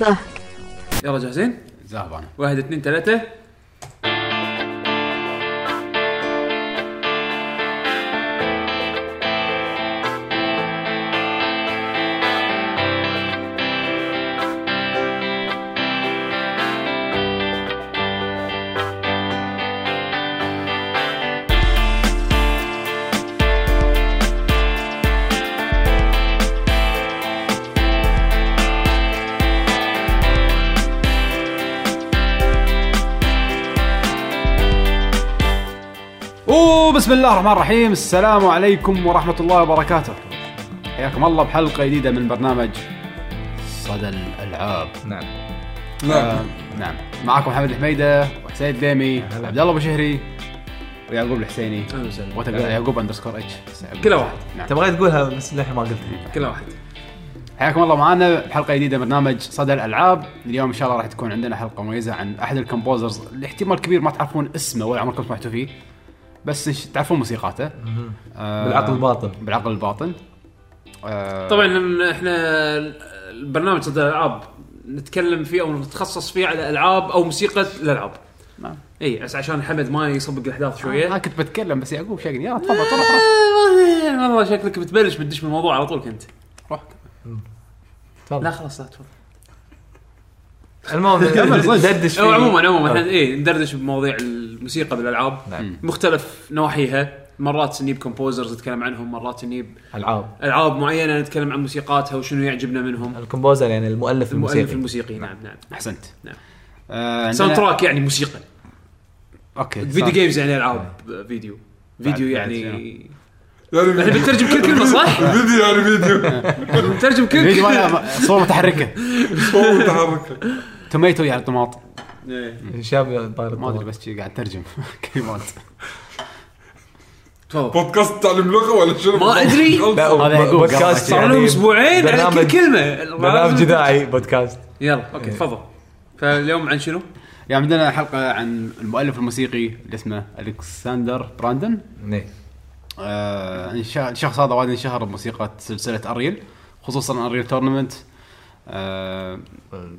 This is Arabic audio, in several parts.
له. يلا جاهزين؟ ذهب أنا واحد اثنين ثلاثة. وبسم الله الرحمن الرحيم. السلام عليكم ورحمة الله وبركاته. حياكم الله بحلقة جديدة من برنامج صدى الألعاب. نعم. آه نعم. معكم محمد الحميدة وحسين الديمي عبد الله أبو شهري ويعقوب الحسيني. يعقوب underscore H كلا واحد. نعم. تبغى تقولها بس للحين ما قلتها كلا واحد. حياكم الله معنا بحلقة جديدة من برنامج صدى الألعاب. اليوم إن شاء الله راح تكون عندنا حلقة مميزة عن أحد ال composers اللي احتمال كبير ما تعرفون اسمه ولا عمركم سمعتوا فيه. بس إيش- تعرفون موسيقاته؟ آه بالعقل الباطن. بالعقل الباطن. آه طبعا إحنا البرنامج صدى الألعاب نتكلم فيه أو نتخصص فيه على ألعاب أو موسيقى الالعاب نعم. إي بس عشان حمد ما يسبق الأحداث أنا شوية. كنت بتكلم بس يعقوب شاقني يلا تفضل تفضل آه، والله شكلك بتبلش بتدش بالموضوع على طول كنت. روح. تفضل. لا خلاص لا تفضل. المهم دردش أو فيه. عموما عموما. إحنا إيه ندردش بمواضيع الموسيقى بالألعاب. نعم. مختلف نواحيها. مرات نجيب composers نتكلم عنهم مرات نجيب ألعاب. ألعاب معينة نتكلم عن موسيقاتها وشنو يعجبنا منهم. ال composer يعني المؤلف المؤلف الموسيقي. الموسيقي نعم نعم. أحسنت. نعم. آه sound عندنا- track يعني موسيقى. okay video. games يعني ألعاب فيديو. فيديو بعد- يعني إحنا يعني بنترجم كل كلمة صح؟ فيديو يعني فيديو. بنترجم كل فيديو كلمة. صوره متحركه صوت متحرك tomato يعني طماط. إيه. شاب طاير ما أدري. بس قاعد ترجم. كلمات. تفضل بودكاست تعليم لغة ولا شنو؟ ما أدري. لا هذا يعقوب بودكاست قاعد صار يعني لهم أسبوعين على كل كلمه برنامج اذاعي بودكاست. يلا okay تفضل. فاليوم عن شنو؟ يعني عندنا حلقة عن المؤلف الموسيقي اللي اسمه ألكسندر براندن. نعم. آه انشا- الشخص هذا وايد انشهر بموسيقى سلسلة Unreal خصوصا Unreal Tournament آه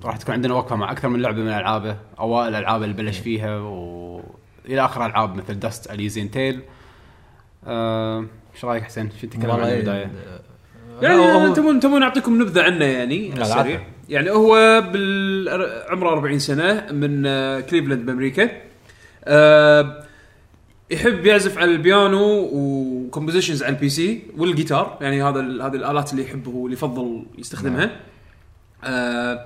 راح تكون عندنا وقفة مع أكثر من لعبة من ألعابه أوائل الألعاب اللي بلش فيها والى آخر ألعاب مثل Dust Elysian Tail آه إيش رأيك حسين؟ شو تتكلم عن البداية؟ يعني هو- تبون تبون اعطيكم نبذة عنه يعني السريع. يعني هو بال عمره 40 سنة من آه، كليفلاند بأمريكا. آه، يحب يعزف على البيانو و compositions على ال PC والجيتار يعني هذا هذه الآلات اللي يحبه واللي يفضل يستخدمها. آه،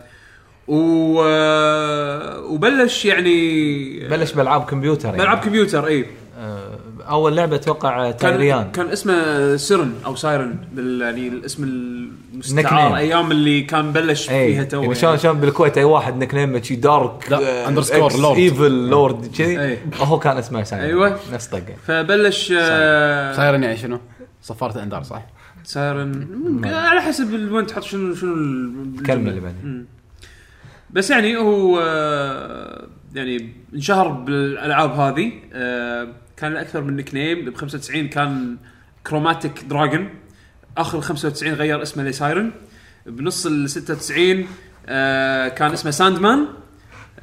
و آه، وبلش يعني بلش بألعاب كمبيوتر يعني. بألعاب كمبيوتر إي آه، أول لعبة أتوقع كان Tyrian كان اسمه Siren أو Siren بال يعني الاسم المستعار. أيام اللي كان بلش إي فيها تو يعني شلون شلون بالكويت أي واحد name ه شي dark underscore lord. evil lord كذي. هو كان اسمه Siren أيوة. نفس طقة فبلش آه، سايرن يعني شنو؟ صفارة انذار صح؟ سايرن على حسب وين تحط شنو شنو ال- الكلمة اللي بعدين. بس يعني هو آه، يعني انشهر بالألعاب هذه آه، كان له أكثر من nickname ب 95 كان Chromatic Dragon آخر ال 95 غير اسمه ل Siren. بنص ال 96 آه، كان اسمه Sandman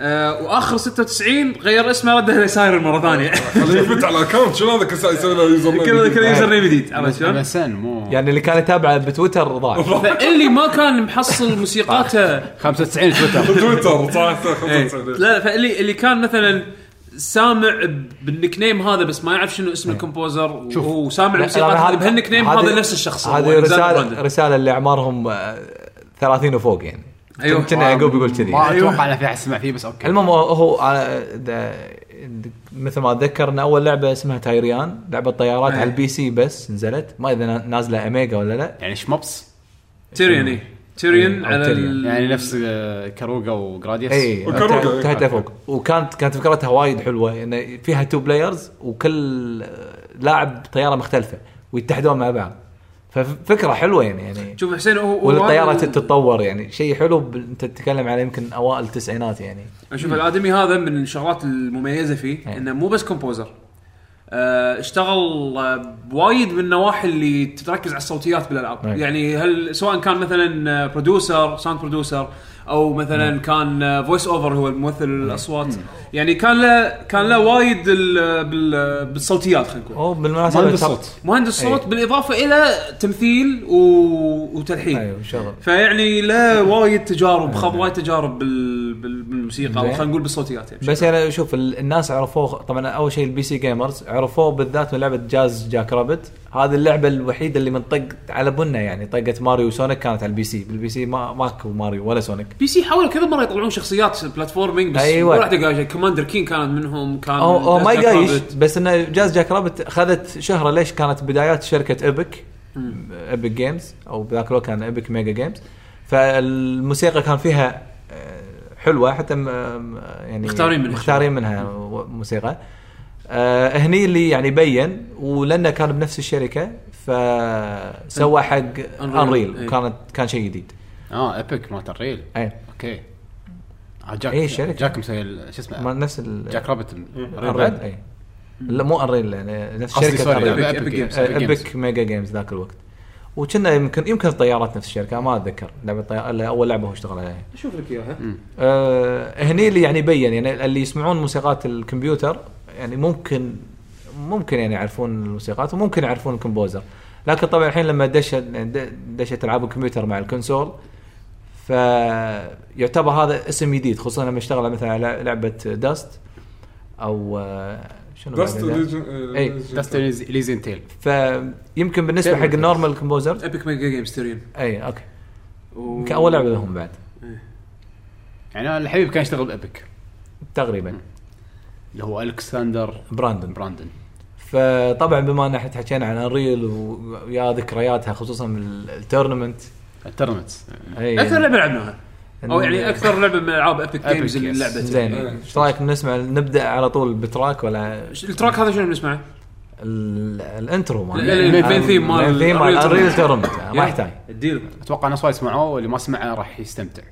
آه، وآخر 96 غير اسمه رده ل Siren مرة ثانية خليه يفت على ال account شنو هذا كل يسوي له يوزر نيم كذا جديد. كذا يوزر نيم جديد عرفت شلون؟ سن مو يعني اللي كان يتابعه بتويتر ضاع فاللي ما كان محصل موسيقاته 95 تويتر تويتر صح إيه. 95 لا اللي اللي كان مثلا سامع بال nickname هذا بس ما يعرف شنو اسم ال composer شوف. وهو سامع لا، الموسيقى بهال nickname هذا نفس الشخص هذه رساله. رسالة اللي أعمارهم آه، 30 وفوق يعني أيوه. كنا يعقوب يقول كذي ما أيوه. أتوقع ان في أحد سمع فيه بس okay المهم هو- آه، مثل ما أتذكر إن أول لعبة اسمها Tyrian لعبة طيارات أي. على ال PC بس نزلت ما إذا نا- نازلة Amiga ولا لا يعني شمبس Tyrian إيه. Tyrian أو على. ال- يعني نفس آه، Ikaruga و Gradius اي وكروكا، إيه. لفوق وكانت كانت فكرتها وايد حلوة انه فيها two players وكل لاعب طيارة مختلفة ويتحدون مع بعض ففكرة حلوة يعني يعني شوف حسين هو والطيارة تتطور يعني شيء حلو ب- انت تتكلم على يمكن أوائل التسعينات يعني. أشوف الآدمي هذا من الشغلات المميزة فيه إيه. إنه مو بس composer. آه، اشتغل آه، بوايد من النواحي اللي تركز على الصوتيات بالألعاب. أي. يعني هل سواء كان مثلا producer sound producer أو مثلا كان voice over هو الممثل الأصوات. يعني كان له كان له وايد ال- بال- بالصوتيات خلينا نقول. هو بالمناسبة مهندس صوت. مهندس صوت أي. بالإضافة إلى تمثيل و... وتلحين. أيوه شغل فيعني له وايد تجارب خذ وايد تجارب بال... بال- بالموسيقى أو زين. خلينا نقول بالصوتيات يعني. بس يعني شوف ال- الناس عرفوه طبعا أول شيء ال PC gamers عرفوه بالذات من لعبة Jazz Jackrabbit. هذه اللعبة الوحيدة اللي من طق على بنا يعني طقت ماريو وسونيك كانت على ال PC. بال PC ما ماكو ماريو ولا سونيك. PC حاولوا كذا مرة يطلعون شخصيات platforming بس أيوة. واحدة Commander Keen كانت منهم كان هو هو ما Jack يقايش Rabbit. بس انه Jazz Jackrabbit اخذت شهرة ليش كانت بدايات شركة Epic Epic Games أو بذاك الوقت كان Epic MegaGames فالموسيقى كان فيها آه، حلوة حتى م- م- يعني مختارين منها. مختارين منها موسيقى. آه هني اللي يعني بين ولأنه كان بنفس الشركة فسوى حق Unreal إيه. وكانت كان شيء جديد. آه Epic مالت Unreal اي okay. آه، Jack إيه، الشركة. Jack مسوي ال- شو اسمه؟ ما نفس ال Jackrabbit Unreal اي لا مو Unreal يعني نفس شركه. Epic MegaGames ذاك الوقت. وكنا يمكن يمكن الطيارات نفس الشركة ما أتذكر. لعبة طيار الا أول لعبة هو اشتغل عليها أشوف لك إياها. آه هني اللي يعني بين يعني اللي يسمعون موسيقات الكمبيوتر يعني ممكن ممكن يعني يعرفون الموسيقات وممكن يعرفون ال composer. لكن طبعا الحين لما دشت د- دشت ألعاب الكمبيوتر مع ال console فيعتبر هذا اسم جديد خصوصا لما اشتغل مثلا على لعبة Dust أو آه، شنو Dust؟ إيه، Dust Elysian Tail فيمكن بالنسبة حق. ال normal composer Epic MegaGames Tyrian اي okay. يمكن اول لعبة لهم بعد. يعني أنا الحبيب كان يشتغل ب Epic. تقريبا. اللي هو ألكسندر براندون براندن. فطبعا بما إن إحنا حكينا عن Unreal ويا ذكرياتها خصوصا من ال- ال Tournament ال Tournament اي أكثر لعبة لعبناها أو يعني أكثر لعبة من ألعاب Epic Epic, Games اللي زين. إيه. إيش رأيك نسمع نبدأ على طول ب track ولا ال track هذا شنو بنسمعه؟ ال- ال intro مال ال main theme مال Tournament. Tournament ما يحتاج. أتوقع ناس وايد سمعوه واللي ما سمعه راح يستمتع.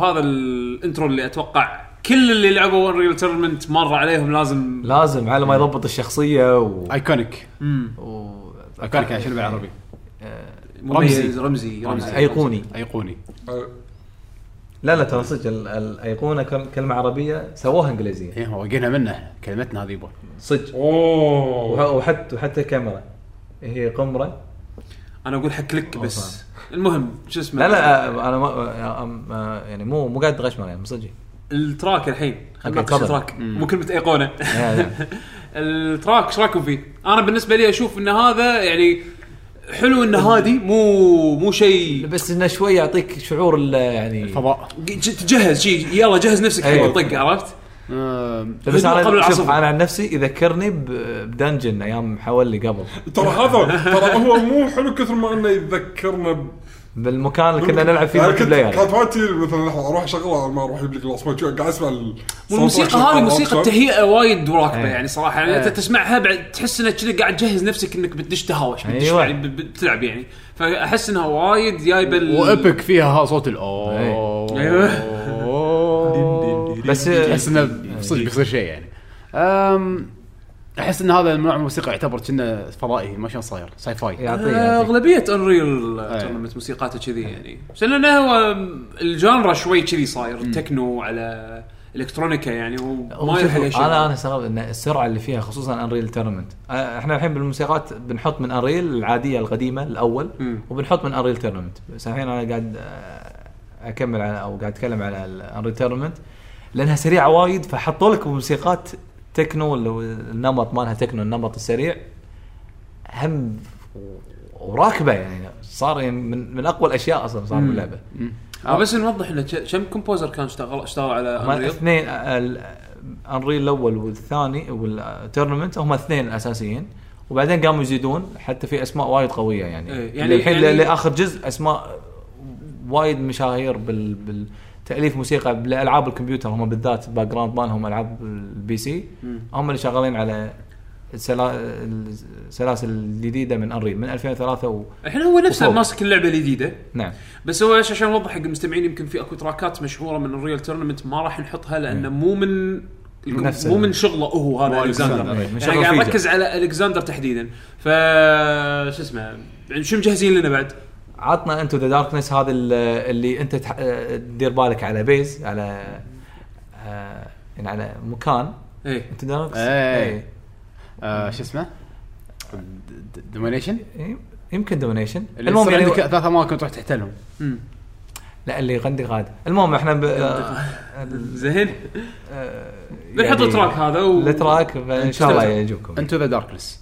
وهذا ال intro اللي أتوقع كل اللي لعبوا Unreal Tournament مر عليهم لازم لازم على ما يضبط الشخصية و, iconic مم. و... iconic يعني شنو بالعربي؟ مميز رمزي. رمزي أيقوني. أيقوني. آه، لا لا ترى صدق ال- الأيقونة كل- كلمة عربية سووها إنجليزية. إيه هو وقينا منه كلمتنا هذه صدق. أوه. وح- وحتى وحتى كاميرا هي قمرة. أنا أقول حق كليك بس. المهم شو اسمه لا لا آه، أنا ما آه، آه، يعني مو مو قاعد غشمر يعني صدق ال track الحين خلينا نناقش. ال track مو كلمه ايقونه. ال track إيش رأيكم فيه؟ أنا بالنسبة لي أشوف إن هذا يعني حلو انه هادي مو مو شيء بس إنه شوي يعطيك شعور ال- يعني فضاء ج- تجهز شيء يلا جهز نفسك حق أيوة. الطق عرفت؟ آه، بس أنا قبل العاصفة. أنا عن نفسي يذكرني ب dungeon أيام حولي قبل ترى هذا ترى هو مو حلو كثر ما إنه يذكرنا ب- بالمكان اللي كنا نلعب فيه يعني ملتي كنت بلاير كانت كثير مثلا لحظة أروح أشغلها ما أروح يجيب لك الاصوات شو قاعد أسمع ال- والموسيقى soundtrack هذه موسيقى. التهيئه وايد راكبه إيه. يعني صراحة يعني إيه. أنت تسمعها بعد تحس إنك كذا قاعد تجهز نفسك إنك بتدش تهاوش بتدش أيوة. يعني بتلعب يعني فأحس إنها وايد جايبة وإبك فيها ها صوت الاو أيوة. بس تحس إنه صدق بيصير شيء يعني. أم، أحس إن هذا النوع من الموسيقى يعتبر كأنه فضائي ما شلون صاير. sci-fi يعطي آه، يعطي. أغلبية Unreal. Tournament موسيقاته كذي يعني. بس لأنه هو ال genre شوي كذي صاير تكنو على electronica يعني وما يلحق. أنا أنا استغرب إن السرعة اللي فيها خصوصا Unreal Tournament إحنا الحين بالموسيقات بنحط من Unreal العادية القديمة الأول. وبنحط من Unreal Tournament بس الحين أنا قاعد آه، أكمل على أو قاعد أتكلم على ال Unreal Tournament لأنها سريعة وايد فحطوا لك موسيقات تكنو اللي هو النمط مالها تكنو النمط السريع. هم وراكبة يعني صار يعني من من أقوى الأشياء أصلا صار. باللعبة. آه بس نوضح انه كم composer كان اشتغل اشتغل على هم Unreal اثنين Unreal الأول والثاني وال Tournament هم اثنين الاساسيين وبعدين قاموا يزيدون حتى في أسماء وايد قوية يعني. إيه، يعني, يعني- الحين يعني- لآخر جزء أسماء وايد مشاهير بال بالتاليف موسيقى بالالعاب الكمبيوتر هم بالذات الباك جراوند مالهم ألعاب البي سي. هم اللي شغالين على السلا... السلاسل الجديدة من انريل من 2003 و... الحين هو نفسه. ماسك اللعبة الجديدة نعم بس هو إيش عشان نوضح حق المستمعين يمكن في أكو تراكات مشهورة من الريال تورنمنت ما راح نحطها لأنه مو من نفس مو من شغله هو هذا الكساندر ألكسندر، من يعني قاعد فيجا. نركز على الكساندر تحديدا ف شو اسمه شو مجهزين لنا بعد؟ عطنا انتو ذا داركنس هذا ال- اللي أنت. تدير بالك على بيز على آه، يعني على مكان. إيه. انت داركنس. آه، شو اسمه؟ دومينيشن إيه، يمكن اللي المهم يعني عندك ثلاث أماكن تروح تحتلهم. لا اللي غندي غاد المهم إحنا ب... آه، زين. آه، بنحط يعني التراك هذا و... التراك ان شاء الله يعجبكم. انتو ذا داركنس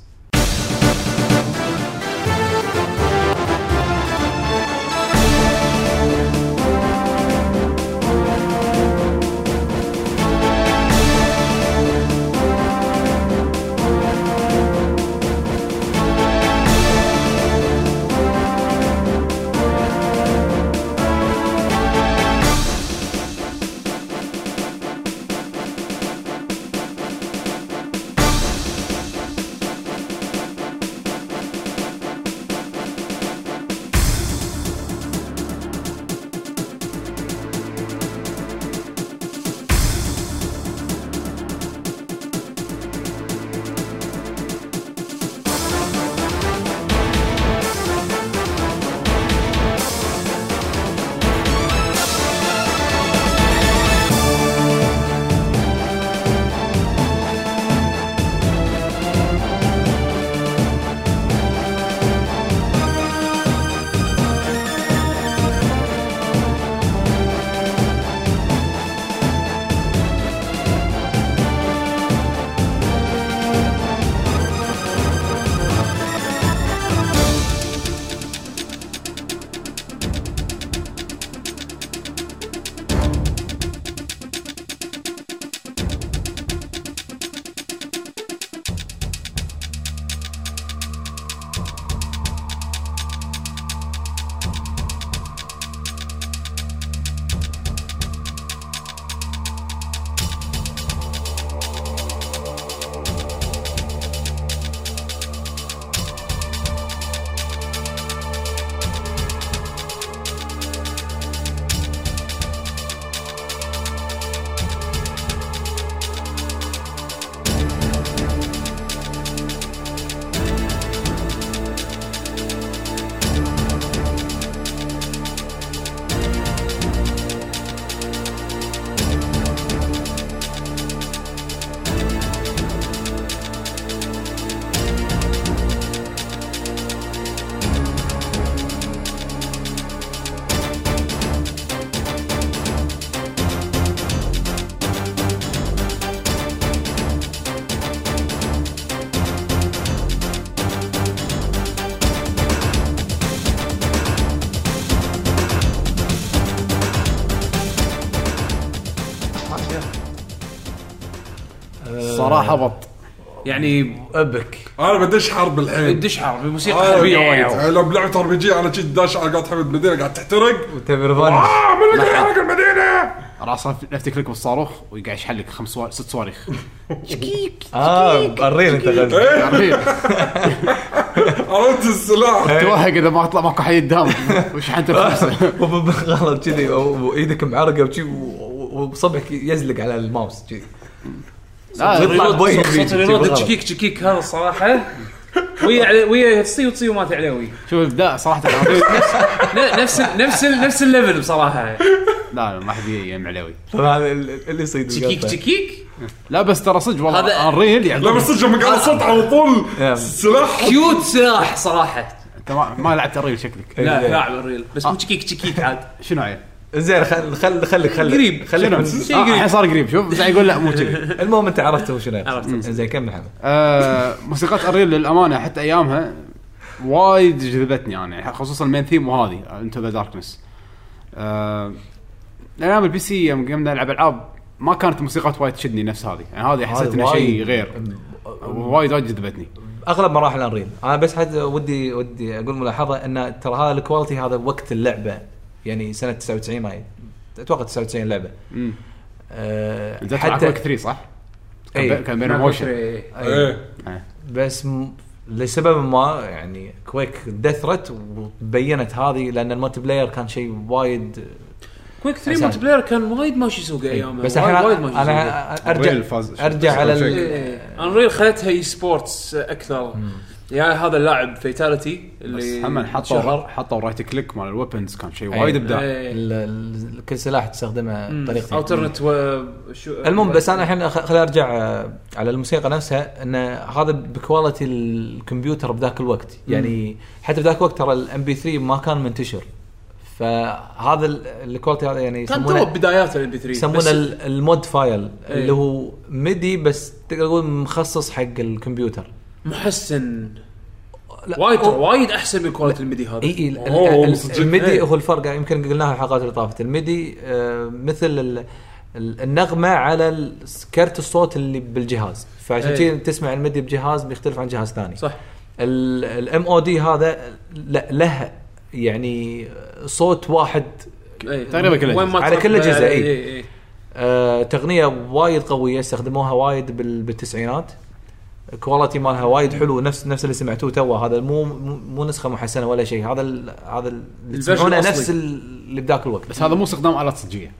الصراحه بط. يعني أبك. أنا بدش حرب الحين. دش حرب الموسيقى آه، حربية وايد. يعني لو بلعبة ار بي جي أنا شي داش على قاعد تحمد المدينة قاعد تحترق. وتبي ريفنج آه من اللي حرق المدينة؟ راسا نفتك لك بالصاروخ ويقعد يشحن لك خمس صوار- ست صواريخ. آه الرين أنت إيه. عرفت السلاح. توهق إذا ما طلع ماكو حد قدام وشحنت الخمسه غلط كذي وإيدك معرقة وشي و- و- وصبعك يزلق على الماوس كذي. لا يطلع بوي صوت الريلود. تشكيك تشكيك هذا الصراحه ويا علي- ويا تصي وتصي وما تعلوي شوف الأبداع صراحة. نفس نفس نفس الليفل بصراحة. لا لا ما حد يجي عليوي طبعا ال- اللي يصيد تشكيك. تشكيك؟ لا بس ترى صدق والله هذا- انريل لا يعني بس صدق لما قاعد صوت على طول. يا. السلاح كيوت سلاح صراحة. انت ما, ما لعبت انريل شكلك. لا إيه. لاعب الريل. بس مو تشكيك تشكيك عاد. شنو عيل؟ زين خل خل خليك خليك. قريب. خليك شنو؟ من- شيء آه، قريب. الحين صار قريب. شوف بس يقول لا مو كذي المهم انت عرفت هو شنو عرفت. زين كمل حمد آه، موسيقات Unreal للأمانة حتى أيامها وايد جذبتني أنا يعني خصوصا ال main theme وهذه Into the Darkness أيام ال PC يوم قمنا نلعب ألعاب ما كانت الموسيقات وايد تشدني نفس هذه. يعني هذه حسيت انها شيء غير. وايد وايد جذبتني. أغلب مراحل Unreal أنا بس حد ودي ودي أقول ملاحظة إن ترى هذا ال quality هذا وقت اللعبة. يعني سنة 99 ما أتوقع 99 لعبة. امم أه على كويك 3 صح؟ كان أي. بي- كان بينهم موشن إيه. بس م... لسبب ما يعني كويك دثرت وبينت هذه لأن المالتي بلاير كان شيء وايد كويك 3 أساساً. مالتي بلاير كان وايد ماشي سوقه ايامها بس الحين وايد ماشي أنا ارجع أرجع على. انريل خلتها اي سبورتس أكثر. يعني هذا اللاعب فيتاليتي بس اللي هم حطوا. حطوا رايت كليك مال ال weapons كان شيء أي. وايد إبداع. إيه. كل سلاح تستخدمه بطريقتين alternate و شو المهم بس أنا الحين خ- خليني أرجع آه، على الموسيقى نفسها إن هذا ب quality الكمبيوتر بذاك الوقت. يعني حتى بذاك الوقت ترى ال MP 3 ما كان منتشر. فهذا ال- ال quality هذا يعني كان تو بدايات ال MP 3 يسمونه ال- ال MOD file إيه. اللي هو MIDI بس تقدر تقول مخصص حق الكمبيوتر. محسن لا، وايد أو- وايد أحسن من quality ال MIDI هذا إي إي ال- ال-. ال MIDI إيه. هو الفرق يمكن قلناها الحلقات اللي طافت ال MIDI آه، مثل ال- ال- النغمة على ال- كرت الصوت اللي بالجهاز فعشان إيه. كذا تسمع ال MIDI بجهاز بيختلف عن جهاز ثاني صح ال MOD هذا لا له يعني صوت واحد إيه. تقريبا كل وين ما على تروح- كل الأجهزة، إيه، إيه. إيه. آه تقنية وايد قوية استخدموها وايد بال- بالتسعينات quality مالها وايد حلو نفس نفس اللي سمعتوه تو هذا مو مو مو نسخة محسنة ولا شيء. هذا ال هذا تسمعونه الأصلي. نفس ال- اللي بذاك الوقت. بس هذا مو استخدام آلات صجيه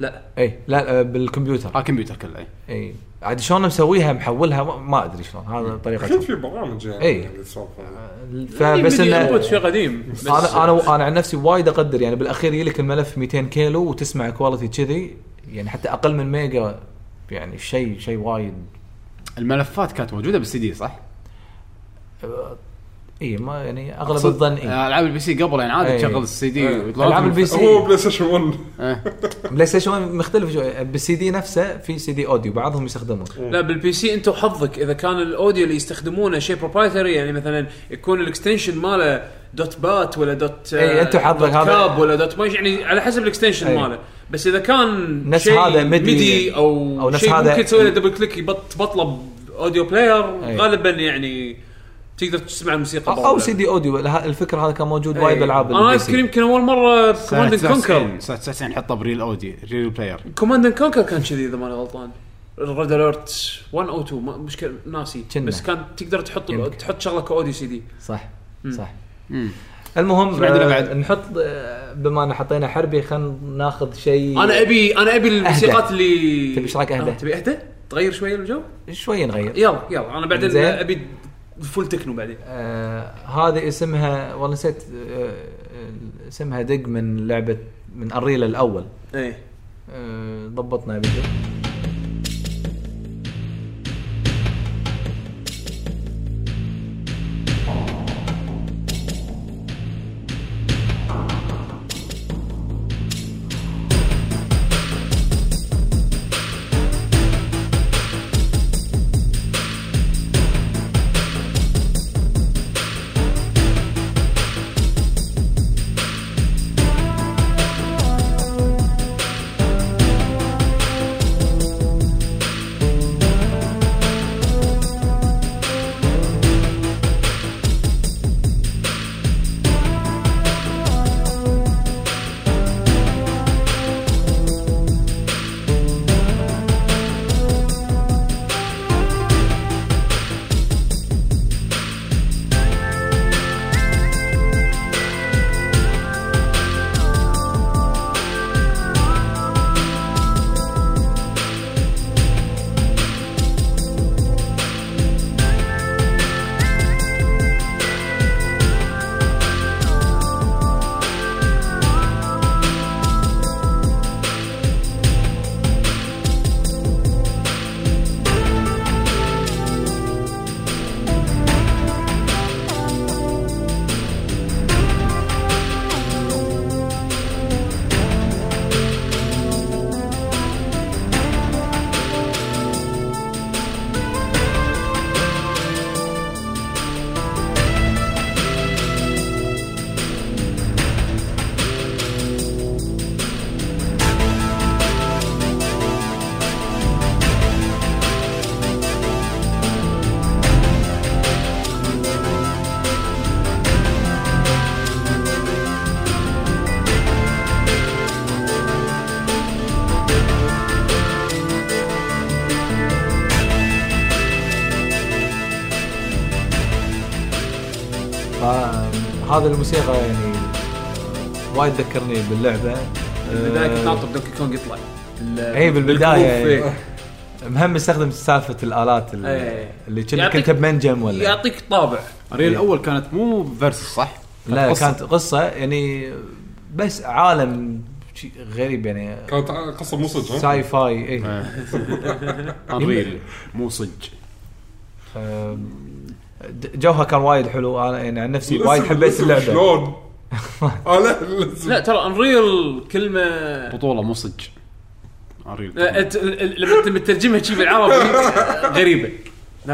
لا. اي لا آه، بالكمبيوتر. ها كمبيوتر كله اي اي عاد شلون مسويها محولها ما- أدري شلون. هذا أكيد طريقته في برامج يعني إيه. عنها. فبس انه انه شيء قديم. بس أنا أنا أنا عن نفسي وايد أقدر. يعني بالأخير يجي لك الملف 200 كيلو وتسمع quality كذي. يعني حتى أقل من ميجا يعني شيء شيء وايد الملفات كانت موجودة بالسي دي صح؟ اي ما يعني أغلب الظن اي آه، العاب ال PC قبل يعني عادي إيه. تشغل السي دي إيه. ويطلع ألعاب لك ال PC. هو بلاي ستيشن 1 إيه. PlayStation مختلف شوي بالسي دي نفسه في CD audio بعضهم يستخدمون لا بال PC انت وحظك إذا كان ال audio اللي يستخدمونه شيء proprietary يعني مثلا يكون ال extension ماله dot bat ولا dot E، أنت وحظك dot هذا- cab ولا dot mash يعني على حسب ال extension إي. ماله بس إذا كان نفس شيء هذا MIDI- MIDI أو, أو نفس شيء هذا- ممكن تسوي له double click يبط بطلب audio player إي. غالبا يعني تقدر تسمع الموسيقى أو, أو CD audio الفكرة هذا كان موجود وايد بالالعاب أنا اذكر يمكن أول مرة Command 99 Conquer سنة 99 حطه ب Real Audio Real Player Command Conquer كان كذي إذا ماني غلطان. Red Alert 1 أو 2 ما- مشكلة ناسي. بس كان تقدر تحط. تحط شغلة ك audio CD. صح صح. مم. المهم عندنا آه، بعد؟ نحط آه، بما ان حطينا حربي خلينا ناخذ شيء أنا أبي أنا أبي الموسيقات اللي تبي إيش رأيك أهدى؟ آه، تبي اهدى؟ تغير شوية الجو؟ شوي نغير يلا يلا أنا بعدين. أبي فول تكنو بعدين آه هذه اسمها والله نسيت آه اسمها دق من لعبة من الريل الأول إيه آه ضبطنا فيديو فهذا الموسيقى يعني وايد ذكرني باللعبة البداية كنت آه، ناطر Donkey Kong يطلع اي بالبداية يعني. مهم استخدم سالفة الآلات ال- إيه. اللي يعطيك- انت بمنجم ولا يعطيك طابع Unreal الأول كانت مو versus صح؟ لا قصة. كانت قصة يعني بس عالم غريب يعني كانت قصة مو صدق؟ sci-fi اي Unreal مو صج د- جوها كان وايد حلو. أنا يعني عن نفسي وايد حبيت اللعبة. شلون؟ لا. لا ترى انريل كلمه بطولة مو صج انريل لما انت مترجمها شي بالعربي غريبة.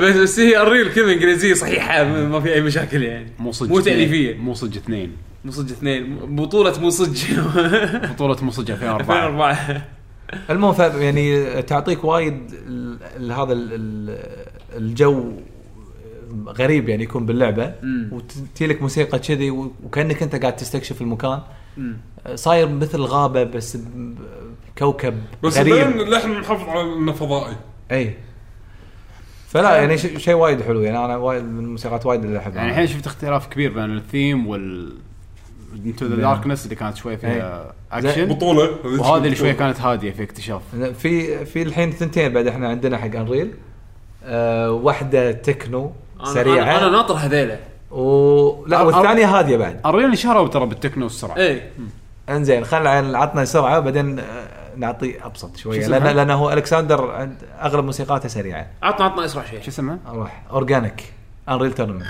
بس بس هي انريل كلمة إنجليزية صحيحة ما في أي مشاكل يعني. مو صج مو اثنين. تأليفية. مو صج اثنين. مو صج اثنين. بطولة مو صج بطولة مو صج 2004 2004 المهم يعني تعطيك وايد هذا الجو غريب يعني يكون باللعبة. وتجي لك موسيقى كذي وكأنك أنت قاعد تستكشف المكان. مم. صاير مثل غابة بس كوكب بس غريب. بعدين اللحن محافظ على انه فضائي أي. فلا يعني شيء وايد حلو يعني أنا وايد من الموسيقات وايد اللي أحبها. يعني الحين شفت اختلاف كبير بين الثيم وال Into the Darkness اللي كانت شوي فيها اكشن بطولة. وهذه اللي شوي كانت هادية في اكتشاف. في في الحين ثنتين بعد إحنا عندنا حق Unreal أه واحدة تكنو أنا- سريعة. أنا أنا ناطر هذيله و... لا أر- والثانية هاديه بعد. Unreal انشهروا ترى بالتكنو والسرعه إيه. إنزين خلينا عطنا سرعة بعدين آه، نعطي أبسط شوية. شو لأن؟ لأنه هو ألكسندر عند أغلب موسيقاته سريعة. عطنا عطنا إسرع شيء. شو اسمها؟ روح Organic. انريل تورنمنت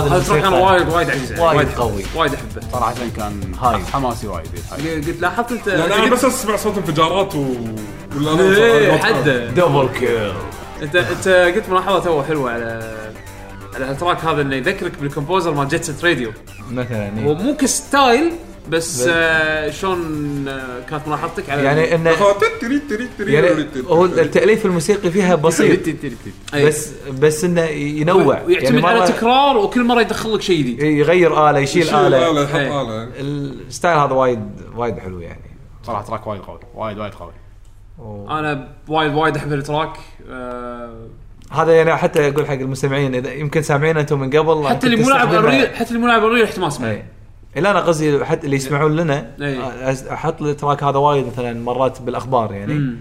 وهذا هذا track أنا وايد وايد عزيز عليه، وايد قوي. وايد أحبه صراحة كان high. حماسي وايد ال high. قلت لاحظت انت يعني أنا بس أسمع صوت انفجارات و ولا إيه حده double kill انت أنت قلت ملاحظة تو حلوة على على ال track هذا إنه يذكرك بال composer مال Jet Set Radio مثلا إيه. مو ك style بس آه شلون آه كانت ملاحظتك على يعني انه يعني هو التأليف الموسيقي فيها بسيط. أي. بس بس إنه ينوع. ويعتمد يعني على مرة تكرار وكل مرة يدخل لك شيء جديد. يغير آلة يشيل آلة. آلة يحط إيه. آلة. ال style هذا وايد وايد حلو يعني. صراحة track وايد قوي. وايد وايد قوي. أنا وايد وايد أحب ال track آه هذا يعني حتى أقول حق المستمعين إذا يمكن سامعين أنتم من قبل حتى اللي مو لاعب Unreal حتى اللي مو لاعب Unreal احتمال اسمه إي. لا أنا قصدي حتى اللي يسمعون لنا أحط ال track هذا وايد مثلا مرات بالأخبار يعني. مم.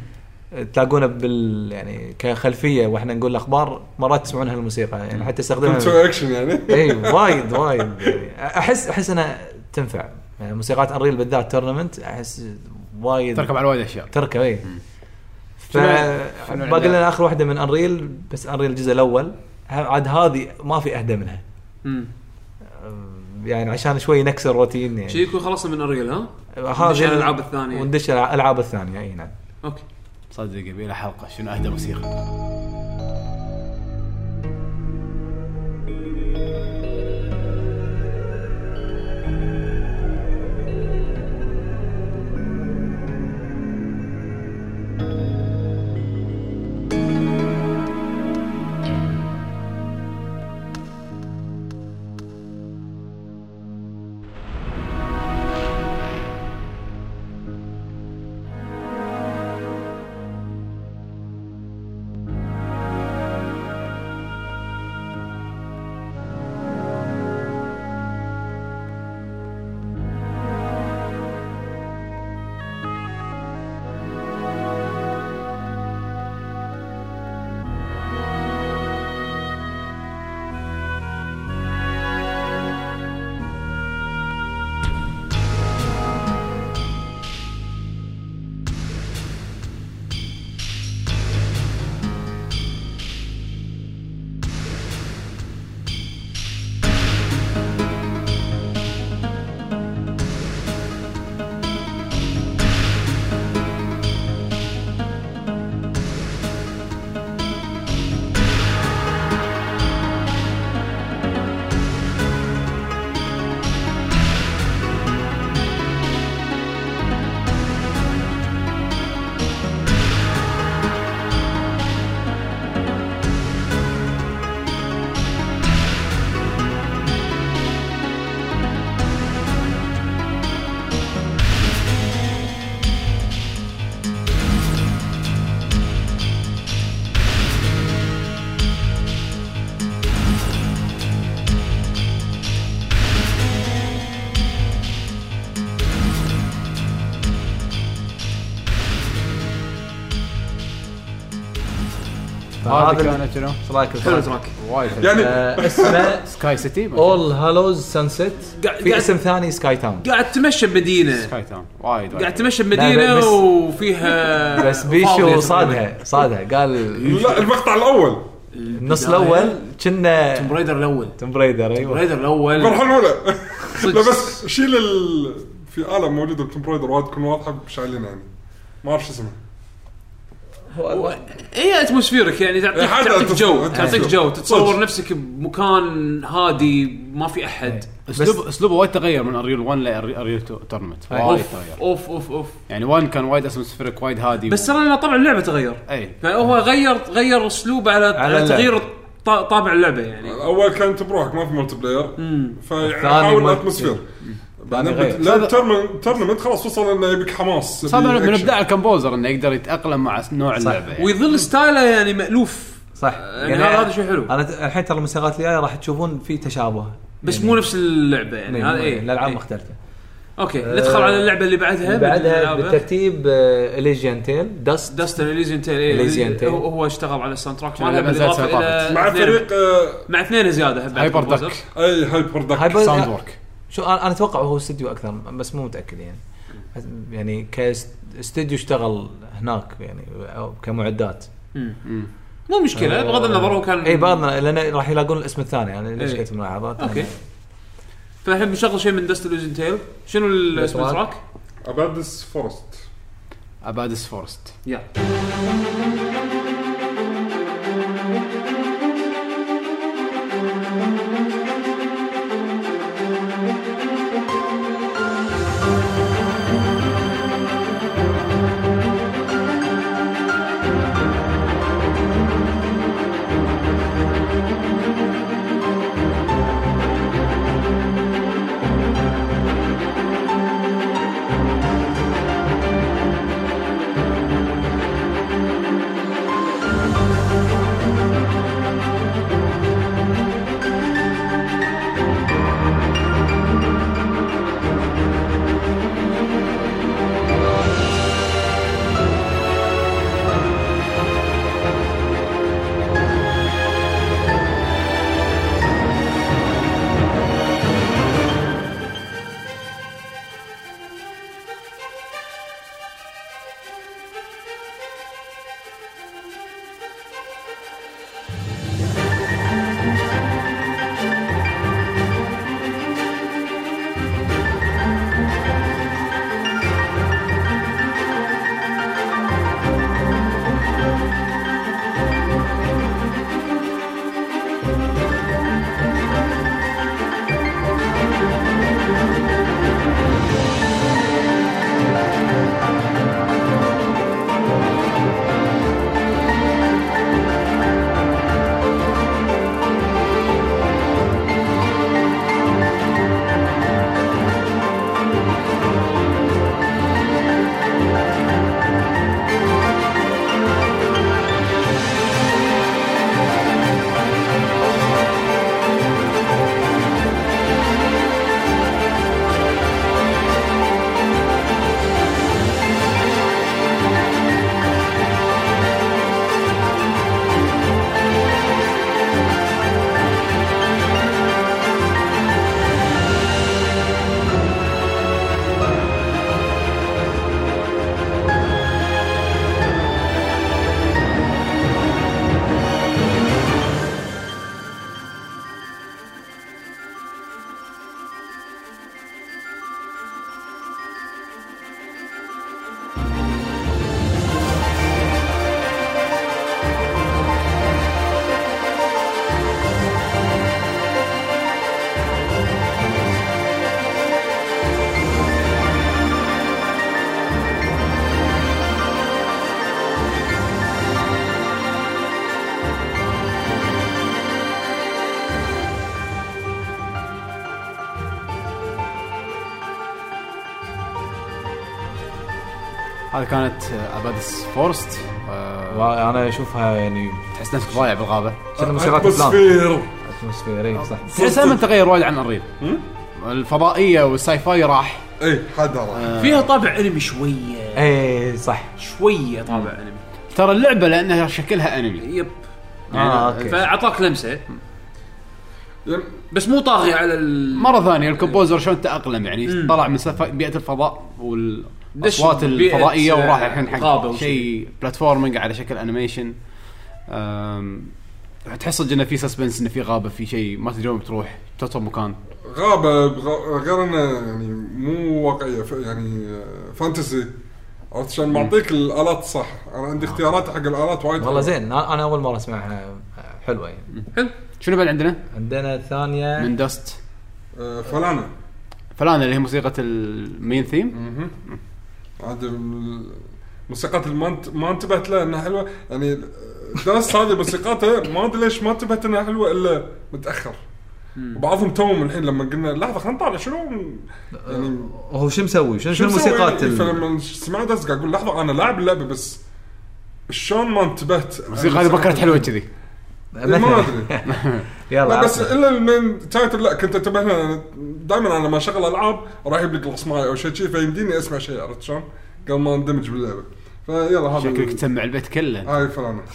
تلاقونه بال يعني كخلفية وإحنا نقول الأخبار مرات تسمعون هالموسيقى يعني حتى تسوي استخدمها اكشن يعني. إي وايد وايد يعني. احس أحس أنها تنفع. يعني موسيقات Unreal بالذات Tournament أحس وايد تركب على وايد أشياء. تركب إي. ف باقي؟ لنا آخر واحدة من Unreal بس Unreal الجزء الأول. عاد هذه ما في أهدى منها. مم. يعني عشان شوي نكسر روتين يعني شي يكون خلصنا من Unreal ها؟ هذه ندش على الألعاب الثانية. وندش الألعاب الثانية إي نعم أوكي صدق يبي له حلقة شنو أهدى موسيقى فهذا كانت شنو؟ إيش رايك حلو؟ تراك وايد حلو. يعني آه، اسمه سكاي سيتي اول هالوز سانست قاعد- في قاعد- اسم ثاني سكاي تاون قاعد تمشى بمدينة. سكاي تاون وايد قاعد تمشى لا، بمدينة وفيها بس فاضية بيشو. صادها صادها. قال لا المقطع الأول. النص الأول كنا توم رايدر الأول. توم بريدر توم أيوه رايدر الأول. المرحله الاولى. لا بس شيل ال... في آلة موجودة بتوم برايدر وايد تكون واضحة شايلينها يعني. ما أعرف شو اسمها هي atmospheric يعني تعطيك إيه، تعطيك جو تعطيك جو. تتصور. نفسك بمكان هادي ما في أحد. اسلوب أسلوبه وايد تغير من Unreal 1 ل Unreal Tournament وايد تغير. أوف أوف أوف. يعني 1 كان وايد atmospheric وايد هادي. بس ترى طبعا اللعبة تغير. اي فهو غير غير اسلوبه على, على. تغيير ط- طابع اللعبة يعني. الأول كان انت بروحك ما في multiplayer فيعني حاول multi- غير. لا ال Tournament خلاص وصل إنه يبيك حماس يبي من. ابداع ال composer إنه يقدر يتأقلم مع نوع اللعبة يعني. ويظل style ه يعني مألوف. صح. يعني هذا هذا شيء حلو. أنا الحين ترى الموسيقات الجاية راح تشوفون في تشابه. بس يعني مو نفس اللعبة يعني. هذا إيه. الألعاب إيه. مختلفة. okay ندخل على اللعبة اللي بعدها بعدها بالترتيب Elysian Tail Dust Dust an Elysian Tail Elysian Tail. هو, اشتغل على ال soundtrack مالها بالاضافه مع فريق آه، مع اثنين زيادة Hyper. Duck أي HyperDuck SoundWorks شو أنا أنا أتوقع هو استديو أكثر بس مو متأكد يعني. يعني كاستديو اشتغل هناك يعني أو كمعدات. مو مشكلة بغض النظر هو كان إي بغض النظر لأن راح يلاقون الاسم الثاني أنا ليش. قلت ملاحظات؟ okay. فالحين بنشغل شيء من Dust Elysian Tail شنو ال- اسم الأسواق. ال track؟ Abadis Forest Abadis Forest يلا هذه كانت Abadis Forest آه، وأنا أشوفها يعني تحس نفسك ضايع بالغابة. شنو موسيقى افلام atmosphere. atmosphere إي صح. تحس لما تغير وايد عن ال Unreal الفضائية وال sci-fi راح. إي حد راح. فيها طابع أنمي شوية. إي صح. شوية طابع أنمي. ترى اللعبة لأنها شكلها أنمي. yep. آه okay. فأعطاك لمسة. يعني بس مو طاغي على ال مرة ثانية ال composer شلون تأقلم؟ يعني طلع من سف- بيئة الفضاء والاصوات دش بيئة، الفضائية آه، وراح الحين حق. شيء platforming على شكل animation تحس إنه في suspense إنه في غابة في شيء ما تدري وين بتروح توصل مكان. غابة غير إنه يعني مو واقعية ف- يعني آه، fantasy عرفت شلون؟ معطيك الآلات الصح أنا عندي اختيارات حق الآلات وايد والله. زين أنا أنا أول مرة أسمعها حلوة يعني. حلو. شنو بعد عندنا؟ عندنا الثانية من Dust آه، Falana. Falana اللي هي موسيقى ال main theme عاد ال- موسيقات اللي ما انت- ما انتبهت لها إنها حلوة؟ يعني Dust هذه موسيقاتها ما أدري ليش ما انتبهت إنها حلوة إلا متأخر. وبعضهم توهم الحين لما قلنا لحظة خلينا نطالع شنو؟ يعني هو شو مسوي؟ شنو شنو مسوي؟ موسيقات ال- فلما سمعت قاعد أقول لحظة أنا لاعب اللعبة بس شلون ما انتبهت؟ الموسيقى هذه بكرت حلوة كذي. إيه، ما أدري. يلا لا بس. إلا ال main title لا كنت أنتبه لها دائما أنا لما اشغل ألعاب راح يجيب لي قلص معي أو شيء شي فيمديني أسمع شيء عرفت شلون؟ قبل ما أندمج باللعبة. فيلا هذا شكلك تسمع البيت كله. هاي فلانا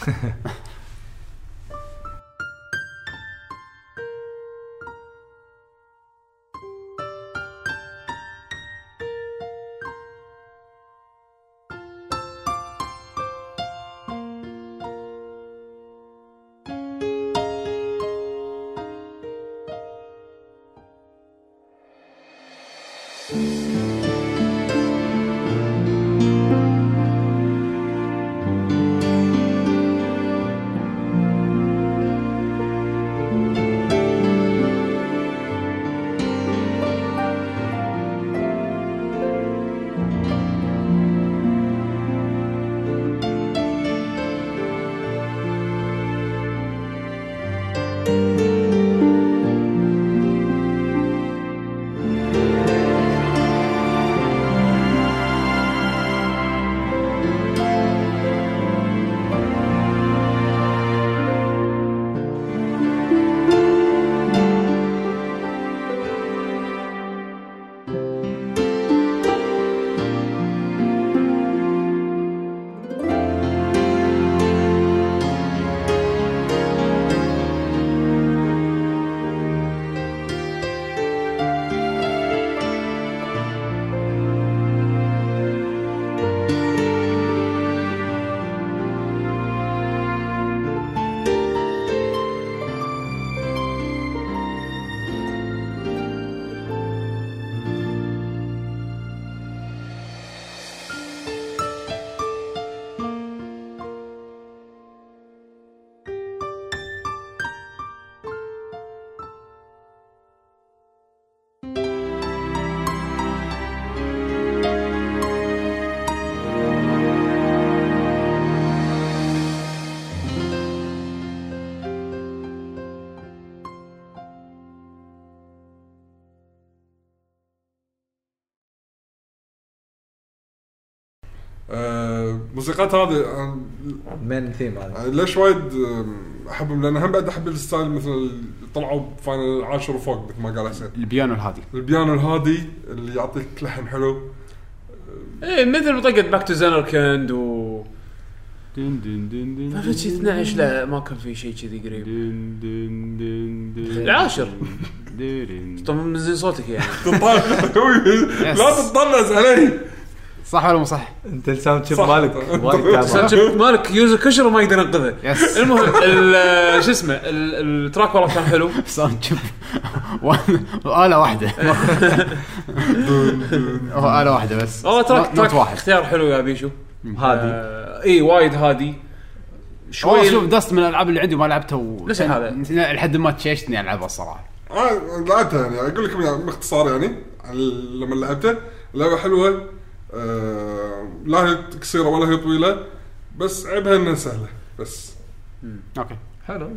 موسيقات هذه ال main theme هذا. آه، ليش وايد أحبهم؟ لأن هم بعد أحب ال style مثل اللي طلعوا ب Final العاشر وفوق مثل ما قال حسين. البيانو الهادي. البيانو الهادي اللي يعطيك لحن حلو. إيه مثل طقت Back to Zanarkand و دن دن دن دن ما في شيء 12 لا ما كان في شيء كذي قريب. دن دن دن دن العاشر. طبعا من زين صوتك يعني. لا تطنز علي. صح ولا مو صح؟ انت الساوند شيب. مالك. وايد تعبان سالفة مالك يوزر كشر وما يقدر ينقذه. يس المهم ال- شو اسمه ال- التراك والله كان حلو. ساوند شيب وآلة واحدة. هو آلة واحدة بس. والله تراك تراك واحد. اختيار حلو يا بيشو. هادي. آه، إي وايد هادي. شوي شوف دست من الألعاب اللي عندي وما لعبتها و... ليش هذا؟ لحد ما تشيشتني ألعبها الصراحة. آه، لعبتها يعني. أقول لكم يعني باختصار يعني عن- لما لعبتها لعبه حلوة. آه لا هي قصيرة ولا هي طويلة بس عيبها إنها سهلة بس. okay. حلو.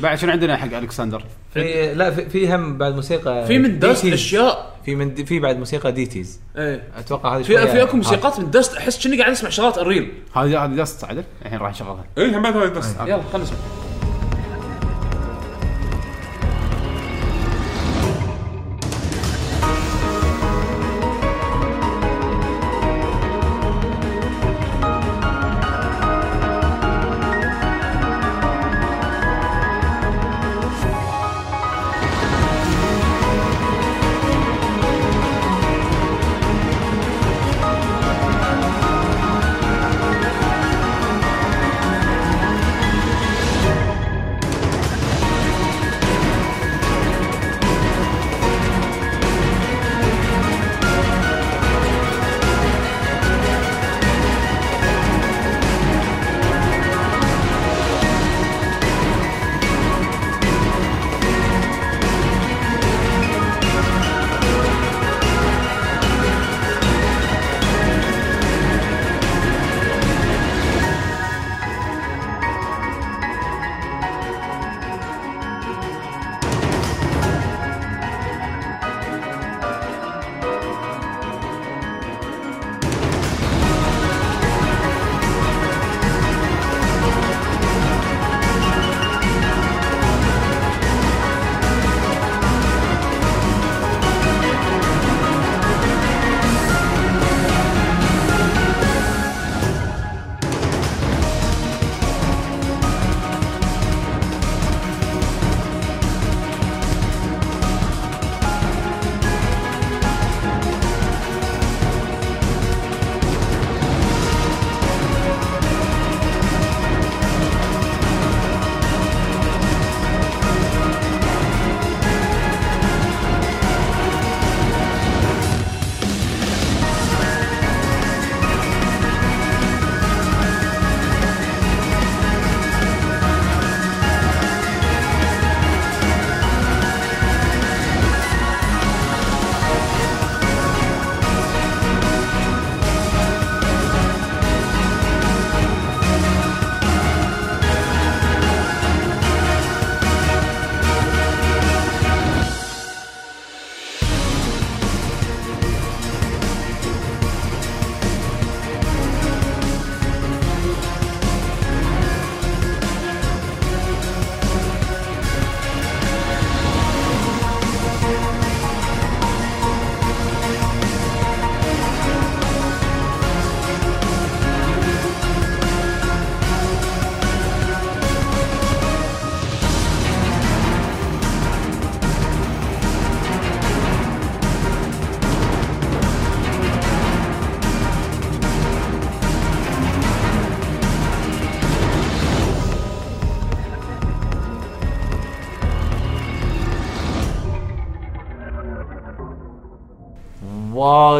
بعد شنو عندنا حق ألكسندر؟ في لا في, في هم بعد موسيقى في من Dust. أشياء. في من في بعد موسيقى ديتيز إيه. أتوقع هذه في في أكو. موسيقات من Dust أحس كأني قاعد أسمع شغلات ال Unreal. هذه هذه Dust عدل؟ الحين راح نشغلها اي هم بعد هاي Dust يلا خلينا نسمع.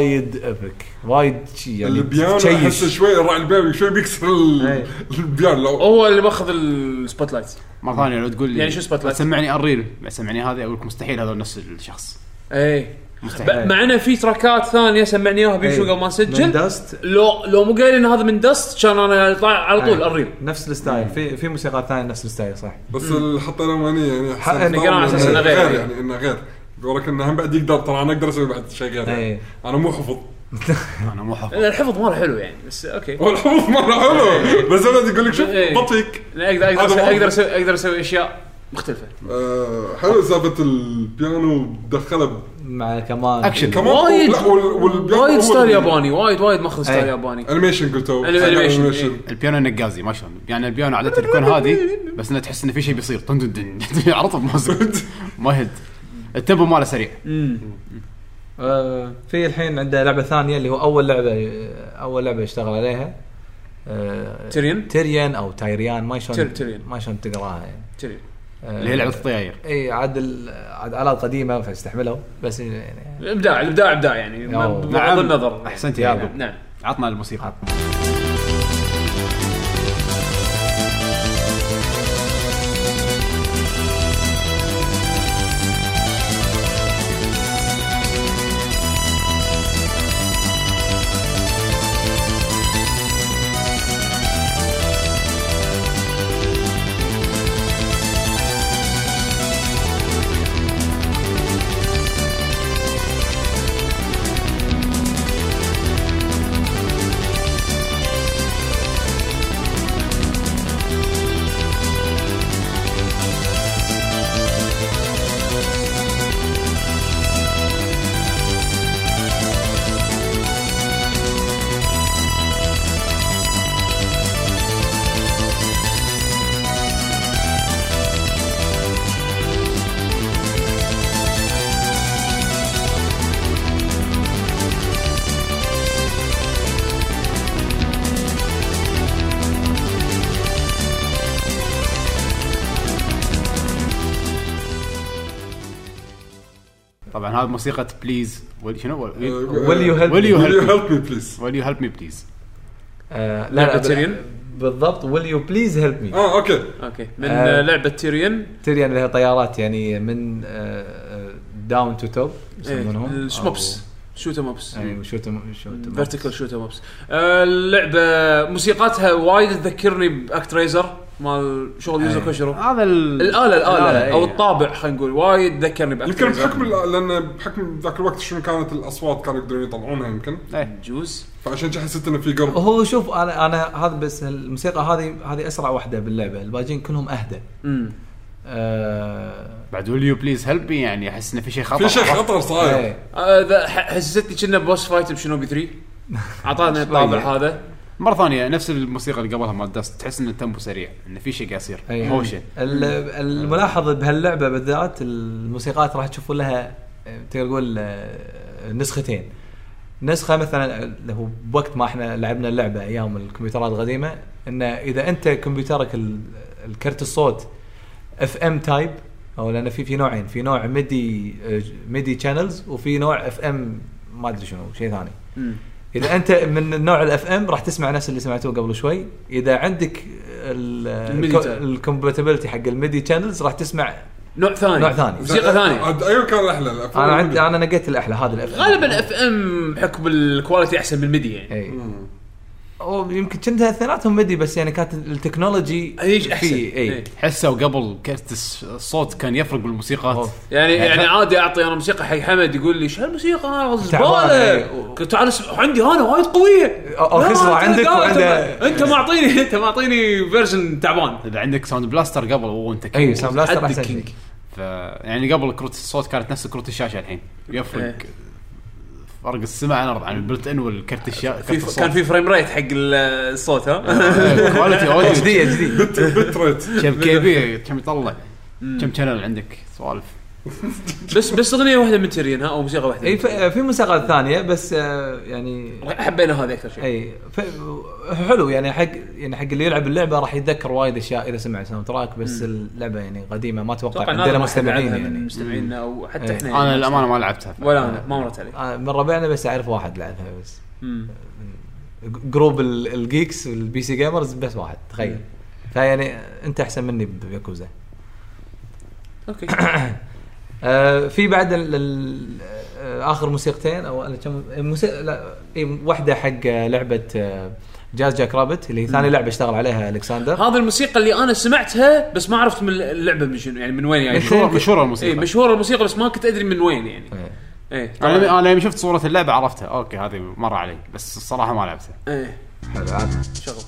وايد ابك وايد شي يعني البيانو تشيش. أحس شوي راعي البيانو شوي بيكسر ال- إيه. البيانو. لو هو اللي ماخذ السبوت لايت مرة ثانية لو تقول لي يعني شو spotlight؟ لا تسمعني الريل لا تسمعني هذا أقول لك مستحيل هذا نفس الشخص. اي مستحيل. مع انه في تراكات ثانية سمعني اياها بيشو إيه. قبل ما من نسجل داست لو لو مو قايل إن هذا من دست كان أنا طالع على طول إيه. الريل نفس الستايل. في في موسيقى ثانية نفس الستايل صح. بس اللي حطينا ماني يعني حق- يعني قالوا على أساس إنه غير. يعني إنه غير. ولكن انه هم بعد يقدر ترى أنا أقدر أسوي بعد شيء غير يعني. إيه. أنا مو حفظ. أنا مو حافظ الحفظ مرة حلو يعني بس okay. هو الحفظ مرة حلو. بس أنا يقول لك شوف إيه. بطيك. لا، أقدر أقدر أقدر أسوي أقدر أسوي أشياء مختلفة. آه، حلو سالفه البيانو دخله مع كمان. اكشن كمان وايد لا وال- والبيانو وايد style ياباني وايد وايد ماخذ style إيه. ياباني. animation قلتوا animation إيه. البيانو نقازي ما شلون. يعني البيانو عادة يكون هادي بس إنه تحس إنه في شيء بيصير. طن طن طن. على طول ما يهد. ال tempo ماله سريع. امم آه في الحين عنده لعبة ثانية اللي هو أول لعبة أول لعبة اشتغل عليها. آه Tyrian؟ Tyrian أو Tyrian ما شلون تير- Tyrian. ما شلون تقراها يعني. Tyrian. آه، اللي هي لعبة الطياير. إي عاد ال- عاد آلات قديمة فاستحملوا بس يعني الإبداع الإبداع ابداع يعني. بغض نعم. النظر أحسنت يلا. يا يعقوب نعم. عطنا الموسيقى. طبعا هذه موسيقى please شنو Will you help Will you Will you help help me please? Will you help me please? آه لعبة لا؟ لا بالضبط. Will you please help me آه okay okay من آه. لعبة Tyrian Tyrian اللي هي طيارات يعني من down to top يسمونهم. ال shmups shoot 'em ups اي shoot shoot vertical shoot 'em ups اللعبه موسيقاتها وايد تذكرني ب ActRaiser مال شغل Yuzo إيه. Koshiro هذا ال... الآلة الآلة. الآلة، أو إيه. الطابع خلينا نقول. وايد ذكرني يمكن بحكم لأن بحكم ذاك الوقت شنو كانت الأصوات كانوا يقدرون يطلعونها يمكن. إيه. جوز. فعشان كذا حسيت إنه في قرب. هو شوف أنا أنا هذا بس الموسيقى هذه هذه أسرع واحدة باللعبة. الباقيين كلهم أهدى. امم آه بعد you please help me يعني أحس إنه في شيء خطر. في شيء خطر صاير. إيه. آه، ذا ح- حسستني كنا boss fight ب Shinobi 3 أعطانا الطابع. هذا. مرة ثانية نفس الموسيقى اللي قبلها مال Dust تحس إن ال tempo سريع انه في شيء قاعد يصير. motion ال- الملاحظ بهاللعبة بالذات الموسيقات راح تشوفون لها تقدر تقول نسختين نسخة مثلا اللي هو بوقت ما إحنا لعبنا اللعبة أيام الكمبيوترات القديمة انه إذا أنت كمبيوترك ال- الكرت الصوت FM type أو لأن في في نوعين في نوع MIDI MIDI channels وفي نوع FM ما أدري شنو شيء ثاني. إذا أنت من النوع ال FM راح تسمع نفس اللي سمعتوه قبل شوي. إذا عندك. ال compatibility حق ال MIDI channels راح تسمع نوع ثاني. نوع ثاني. موسيقى ثانية. أيوه كان الأحلى ال FM أنا عندي أنا نقيت الأحلى هذا ال F غالبا FM بحكم ال quality أحسن من ال MIDI يعني. مم. أو يمكن كنت اثنيناتهم MIDI بس يعني كانت ال technology هيج أحسن؟ في إيه. اي حسوا قبل كرت الصوت كان يفرق بالموسيقات. يعني يعني يعني عادي أعطي أنا موسيقى حق حمد يقول لي شو هالموسيقى؟ زبالة. قلت تعال عندي أنا وايد قوية. أنت عندك وعنده- أنت- أنت معطيني أنت معطيني version تعبان. إذا عندك Sound Blaster قبل وانت اي Sound Blaster أحسن يعني قبل كروت الصوت كانت نفس كروت الشاشة الحين. يفرق. إيه. فرق السمع عن عن ال built-in والكرت الشاشه في كان في frame rate حق ال- الصوت ها؟ quality audio جديد جديد. bit rate. كم KB كم يطلع. كم channel عندك؟ سوالف. بس بس أغنية واحدة من Tyrian ها أو موسيقى واحدة إي في موسيقى ثانية بس آه، يعني. حبينا هذه أكثر شيء. إي ف- حلو يعني حق يعني حق اللي يلعب اللعبة راح يتذكر وايد أشياء إذا سمع soundtrack بس اللعبة يعني قديمة ما أتوقع أتوقع عندنا مستمعين يعني. مستمعينا أو حتى إيه. إحنا أنا يعني للامانه ما لعبتها. ولا أنا ما مرت علي. آه، من ربعنا بس أعرف واحد لعبها بس. مم. group ال- ال geeks وال PC gamers بس واحد تخيل. فيعني أنت أحسن مني ب Yakuza okay. آه في بعد ال ال آه آخر موسيقتين أو كم موسيقى لا اي واحدة حق لعبة آه Jazz Jackrabbit اللي هي ثاني لعبة اشتغل عليها ألكسندر. هذه الموسيقى اللي أنا سمعتها بس ما عرفت من اللعبة من شنو يعني من وين يعني. مشهوره مشهورة اي الموسيقى مشهورة الموسيقى بس ما كنت أدري من وين يعني. إيه. إيه أنا لما شفت صورة اللعبة عرفتها. okay هذه مر علي بس الصراحة ما لعبتها. إيه. حلو عاد. شغل.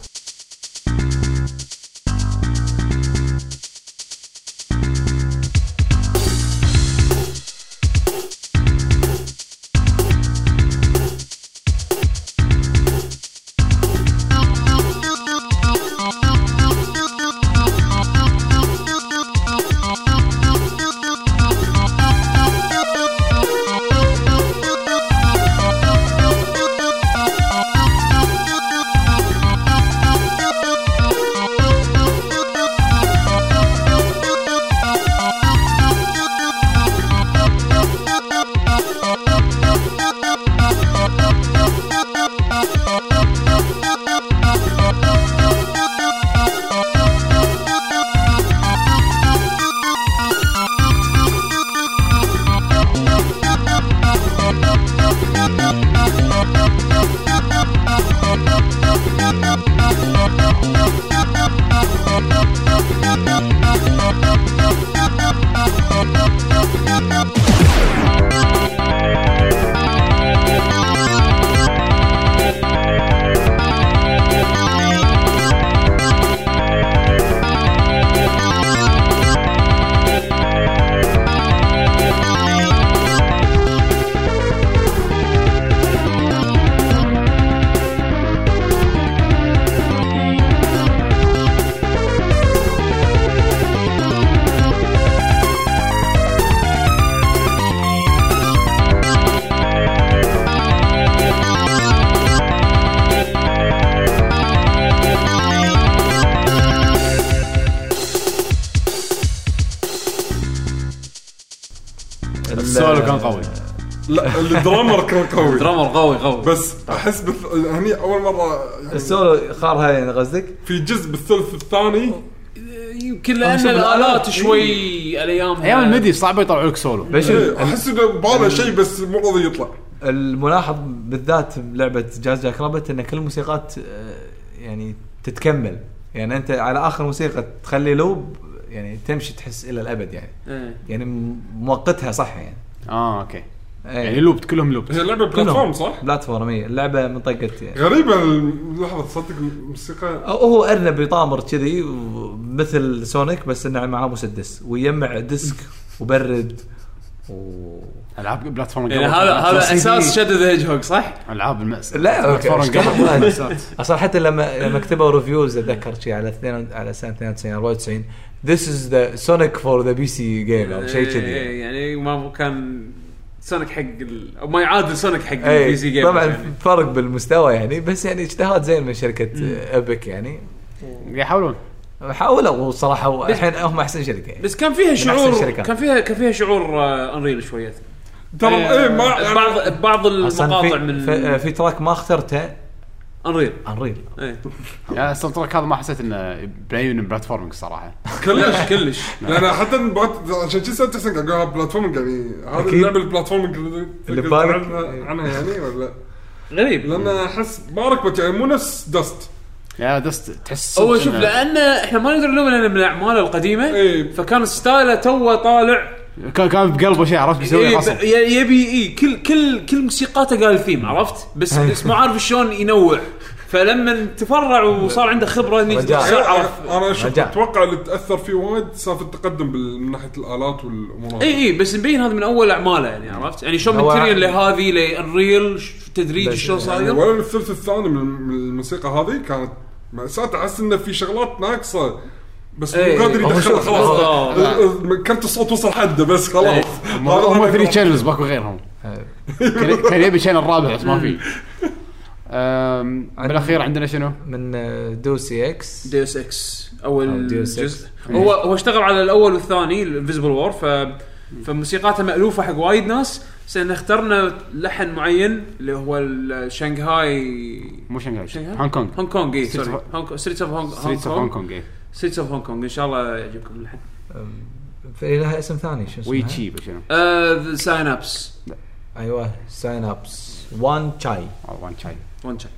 أحس بث... هني أول مرة يعني السولو خارها يعني قصدك؟ في جزء بالثلث الثاني يمكن لأن الآلات الآلات. شوي الأيام أيام ال MIDI صعب يطلعوا لك سولو بس إيه، أحس إنه بباله شيء بس مو راضي يطلع الملاحظ بالذات بلعبة Jazz Jackrabbit إن كل الموسيقات آه، يعني تتكمل يعني أنت على آخر موسيقى تخلي loop يعني تمشي تحس إلى الأبد يعني إيه. يعني م- موقتها صح يعني آه okay إيه. يعني loop كلهم loop هي لعبة platform صح؟ platform إيه. اللعبة من طقة يعني. غريبة ال- لحظه تصدق الموسيقى هو أرنب يطامر كذي مثل Sonic بس إنه معاه مسدس ويجمع disk وبرد و ألعاب platform يعني هذا كانت هذا. أساس شد ذا Hedgehog صح؟ ألعاب المأس لا platform. أصلا حتى لما لما كتبوا reviews أتذكر شيء على 2 على سنة 92 94 This is the Sonic for the PC game أو شيء كذي إيه، يعني ما كان Sonic حق ال... أو ما يعادل Sonic حق ال PC game طبعا يعني. فرق بالمستوى يعني بس يعني اجتهاد زين من شركة Epic يعني يحاولون حاولوا صراحة الحين هم أحسن شركة يعني. بس كان فيها شعور. كان فيها كان فيها شعور Unreal شوية ترى إيه ما يعني بعض بعض المقاطع في, من في, في track ما اخترته Unreal. Unreal. إيه. يعني ال soundtrack هذا ما حسيت إنه باين platforming صراحة. كلش كلش. لأن حتى بعد- عشان كذا سالت حسين قاعد أقول platforming يعني هذه أكيد. اللعبة ال platforming اللي تقدر ببالك. عنها, عنها يعني ولا؟ غريب. لأن أحس ما ركبت يعني مو نفس Dust. يا Dust تحس هو صدق شوف إنه- لأن إحنا ما نقدر نلوم لأنه من اعماله القديمة إيه. فكان style ه توه طالع كان كان بقلبه شيء عرفت؟ بيسوي إيه غصب ب- ي- يبي إيه كل كل كل موسيقاته قال ثيم عرفت؟ بس بس ما عارف شلون ينوع. فلما تفرع وصار عنده خبرة. صار عرف أنا شوف. أتوقع اللي تأثر فيه وايد سالفة التقدم من ناحية الآلات والامور اي اي بس مبين هذا من أول أعماله يعني عرفت؟ يعني شلون Tyrian لهذه ل Unreal تدريج شلون يعني صاير ولا الثلث الثاني من من الموسيقى هذه كانت مأساة أحس انه في شغلات ناقصة. بس إيه. مو قادر يدخل خلاص. كرت الصوت وصل حده بس خلاص. هم هذا هم ما 3 يقدر- channels ماكو غيرهم. كان يبي channel رابع بس ما في. أم، بالأخير عندنا شنو؟ من آه، Deus Ex. Deus Ex. أول أو Deus جزء. هو هو اشتغل على الأول والثاني ال Invisible War ف فموسيقاته مألوفة حق وايد ناس. بس اخترنا لحن معين اللي هو الشنغهاي مو شنغهاي شنغهاي؟ هونغ كونغ. هونغ كونغ اي sorry Streets of Hong Streets of Hong Kong Streets of Hong Kong ان شاء الله يعجبكم اللحن. في لها اسم ثاني شو اسمها؟ وي تشي شنو؟ ذا ساين ابس أيوه ساين ابس وان شاي أو وان شاي وان شاي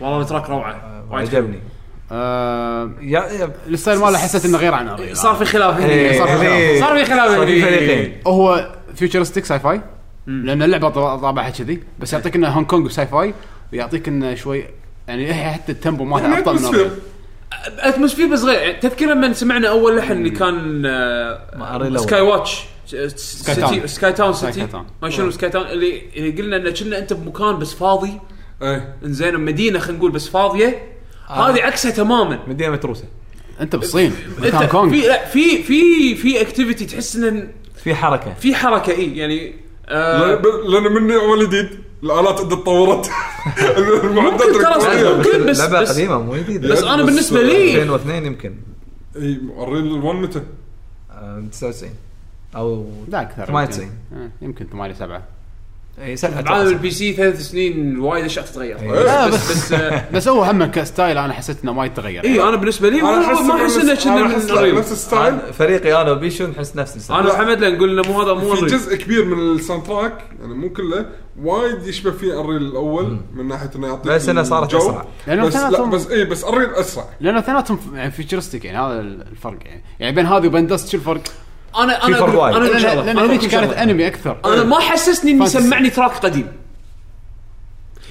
والله ال track روعه. وايد حلو. عجبني. آه يا ال style ماله حسيت إنه غير عن Unreal صار في خلاف إيه، هني صار في هني- صار في خلاف صار في هني. فريقين. هو futuristic sci-fi لأن اللعبة طا- طابعها كذي بس يعطيك إنه هونغ كونغ و sci-fi ويعطيك إنه شوي يعني إيه حتى ال tempo مالها أفضل من atmosphere Unreal atmosphere بس غير. تذكر لما سمعنا أول لحن اللي كان. Sky watch Sky Town. Sky Town Sky City Town. ما شنو Sky Town اللي اللي قلنا إنه كنا أنت بمكان بس فاضي إيه. إنزين مدينه خلينا نقول بس فاضية. هذه عكسها تماما. مدينة متروسة. أنت بالصين إنت هونغ كونغ في لا في في في activity تحس ان في حركة. في حركة إي يعني آه. لأن من الأول جديد الآلات عندها تطورت. المعدات ممكن. ممكن بس- لعبة بس- قديمة مو جديدة. بس بس- أنا بالنسبة لي 2002 يمكن. إي Unreal 1 متى؟ آه، 99 أو لا أكثر. 98 يمكن. آه، يمكن 8 7 اي بعالم البي سي ثلاث سنين وايد أشياء تتغير إيه. لا، بس بس بس هو هم ك style أنا حسيت إنه ما يتغير اي أنا بالنسبة لي أنا ما احس ما احس إنه نفس- كنا. نفس ال style أنا- فريقي أنا وبيشو نحس نفس ال style أنا وحمد لا نقول انه مو هذا مو في جزء كبير من ال soundtrack يعني مو كله وايد يشبه فيه Unreal الأول من ناحية إنه يعطيك بس إنها صارت الجو. أسرع. لأنه بس لا بس اي بس Unreal أسرع لأنه اثنيناتهم يعني futuristic يعني هذا الفرق يعني يعني بين هذه وبين Dust شو الفرق؟ أنا في أنا فرق وايد. أنا أقول شغلة. لأن أنا أقول هذيك كانت شغلة. أنمي أكثر أنا ما حسسني إني فانتسي. سمعني تراك قديم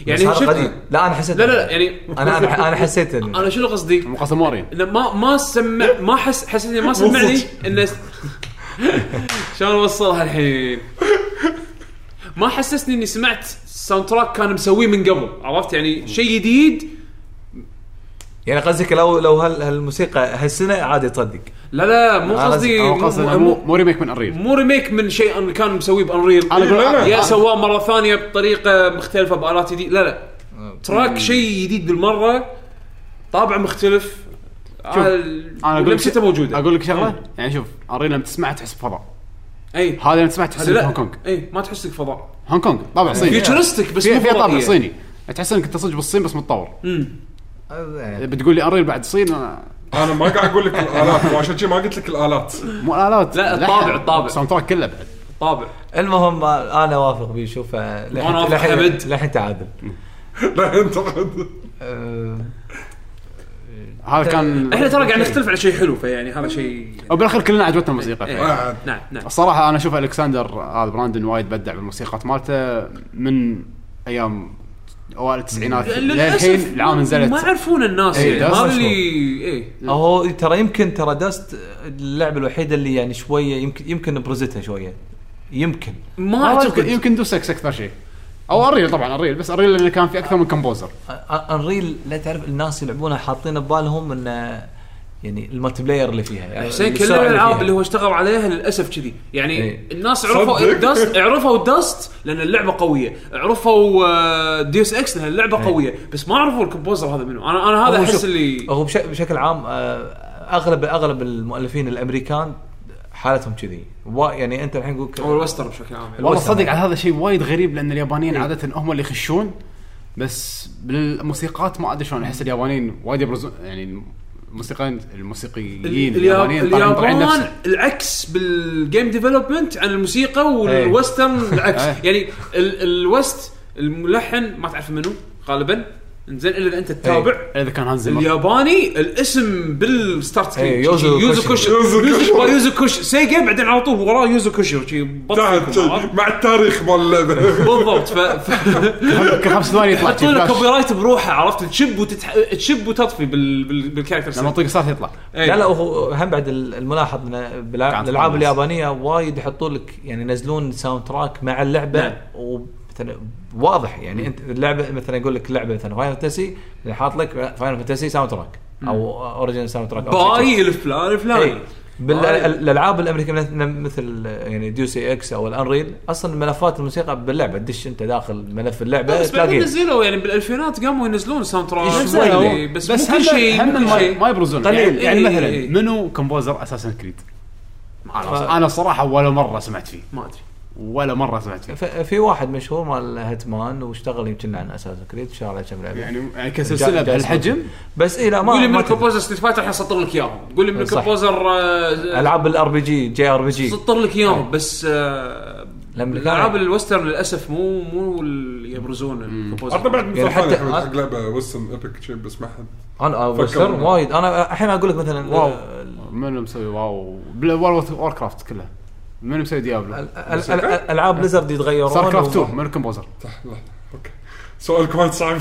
يعني يعني هذا شفت قديم لا أنا حسيت لا لا لا يعني أنا أنا أنا حسيت إن- أنا شنو قصدي؟ مقاسم مورين إنه ما ما سمع ما حس حسيت اني ما سمعني إنه شلون اوصلها الحين؟ ما حسسني إني سمعت ساوند تراك كان مسويه من قبل عرفت يعني شيء جديد يعني قصدك لو لو هال- هالموسيقى هالسنة عادي تصدق لا لا مو قصدي مو, مو, remake من Unreal مو remake من شيء كان مسويه ب Unreal. لا، لا. يا سواه مرة ثانية بطريقة مختلفة بآلات جديدة. لا لا. track شيء جديد بالمرة طابع مختلف. آه، أنا أقول لمسته موجودة. أقول لك شغلة؟ يعني شوف Unreal لما تسمعها تحس بفضاء. اي هذا لما تسمعها تحس هذا إنك لا. هونغ كونغ. اي ما تحس لك فضاء. هونغ كونغ طابع صيني. futuristic بس في مو في طابع. صيني. تحس إنك أنت صدق بالصين بس متطور. امم يعني بتقول لي Unreal بعد صين أنا- أنا ما قاعد أقول لك الآلات وعشان شي ما قلت لك الآلات. مو الالات لا،. الطابع- الطابع. ال soundtrack كله بعد. طابع المهم أنا وافق بيشو وأنا وافق حمد. فلحين لحين تعادل. لا أنت آه، هذا كان إحنا ترى قاعد نختلف على شيء حلو فيعني هذا شيء وبالاخير كلنا عجبتنا الموسيقى. إيه. نعم نعم. الصراحة أنا أشوف ألكسندر هذا براندن وايد بدع بالموسيقات مالته من أيام اوائل التسعينات. للحين العام ما نزلت. يعرفون الناس إيه، يعني هذا. اللي إيه هو ترى يمكن ترى Dust اللعبة الوحيدة اللي يعني شوية يمكن يمكن بروزتها شوية. يمكن. ما ما يمكن أعتقد. يمكن Deus Ex أكثر شيء. أو Unreal طبعا Unreal بس Unreal اللي كان في أكثر من composer Unreal لا تعرف الناس يلعبونها حاطين ببالهم انه يعني ال multiplayer اللي فيها يعني حسين كل الألعاب. اللي هو اشتغل عليها للأسف كذي يعني إيه. الناس عرفوا؟ Dust عرفوا Dust لأن اللعبة قوية عرفوا آه، Deus Ex لأن اللعبة قوية بس ما عرفوا ال composer هذا منه أنا أنا هذا أحس اللي هو بش- بشكل عام آه، اغلب أغلب المؤلفين الأمريكان حالتهم كذي يعني أنت الحين قول أو ال western بشكل عام يعني. والله صدق يعني. على هذا شيء وايد غريب لأن اليابانيين عادة هم اللي يخشون بس بالموسيقات ما أدري شلون أحس اليابانيين وايد يبرزون يعني الموسيقيين الموسيقيين الياب- اليابانيين اليابان نفسه العكس بال game development عن الموسيقى وال western العكس. إيه. يعني ال- ال west الملحن ما تعرف منه غالبا. انزين إلا إذا أنت تتابع إذا كان هانز زيمر الياباني الاسم بال start screen إيه، يوزو. كوشي يوزو كوشي سيجا بعدين على طول وراه يوزو عرفت؟ مع التاريخ مال اللعبه بالضبط ف... خمس ثواني يطلع يحطون. copy right بروحه عرفت تشب وتتح... تشب وتطفي بال... بال... بال character لما تطيق start يطلع إيه. لا لا هو هم بعد الملاحظ بالالعاب. اليابانية وايد يحطون لك يعني ينزلون soundtrack مع اللعبة ومثلا واضح يعني أنت اللعبه مثلا يقول لك لعبة مثلا Final Fantasy حاط لك Final Fantasy soundtrack أو original soundtrack by الفلان الفلاني. إيه. بالالعاب الأمريكية مثل- يعني Deus Ex أو ال Unreal أصلا ملفات الموسيقى باللعبة تدش أنت داخل ملف اللعبة بس بعدين نزلوا يعني بالألفينات قاموا ينزلون soundtrack. شوي بس, بس مو كل شيء ما, يبرزون. قليل. يعني, يعني إيه، مثلا إيه. منو composer Assassin's Creed أنا صراحة ولا مرة سمعت فيه. ما أدري. ولا مرة سمعت فيه. في واحد مشهور مال Hitman واشتغل يمكن عن Assassin's Creed على كم لعبة. يعني يعني كسلسلة بهالحجم؟ بس اي لا ما قول لي من تدري. composer Street Fighter الحين اسطر لك إياهم. قول لي من صح. composer آه، ألعاب الار بي جي جي ار بي جي اسطر لك إياهم بس آه، الألعاب ال western للأسف مو مو اللي يبرزون ال composer. بعد يعني حتى- حق لعبة وستن ايبك شيء بس ما حد أنا آه، وسترن. وايد. أنا الحين أقول لك مثلا واو. منو مسوي واو. وور كرافت كلها منو مسوي ديابلو ال- ال- ال- الألعاب بليزرد يتغيرون ستار كرافت و- 2 منو كومبوزر صح لا أوكي. سؤالك وايد صعب.